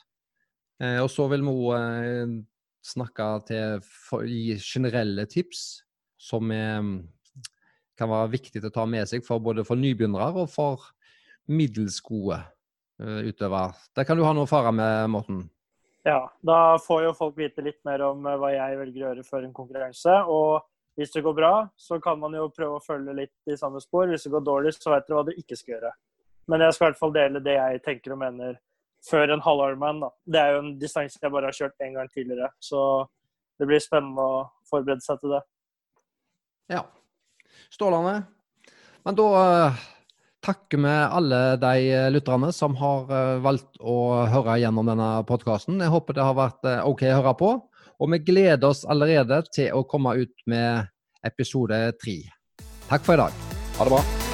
Eh, og så vil vi òg eh, snakke til for, gi generelle tips som er, kan være viktig å ta med seg for både for nybegynnere og for middels gode eh, utøvere. Der kan du ha noe å fare med, Morten? Ja, da får jo folk vite litt mer om eh, hva jeg velger å gjøre før en konkurranse. Og hvis det går bra, så kan man jo prøve å følge litt i samme spor. Hvis det går dårlig, så vet dere hva dere ikke skal gjøre. Men jeg skal i hvert fall dele det jeg tenker og mener før en halvarman. Det er jo en distanse jeg bare har kjørt én gang tidligere. Så det blir spennende å forberede seg til det. Ja. Strålende. Men da eh, takker vi alle de eh, lytterne som har eh, valgt å høre gjennom denne podkasten. Jeg håper det har vært eh, OK å høre på. Og vi gleder oss allerede til å komme ut med episode tre. Takk for i dag. Ha det bra.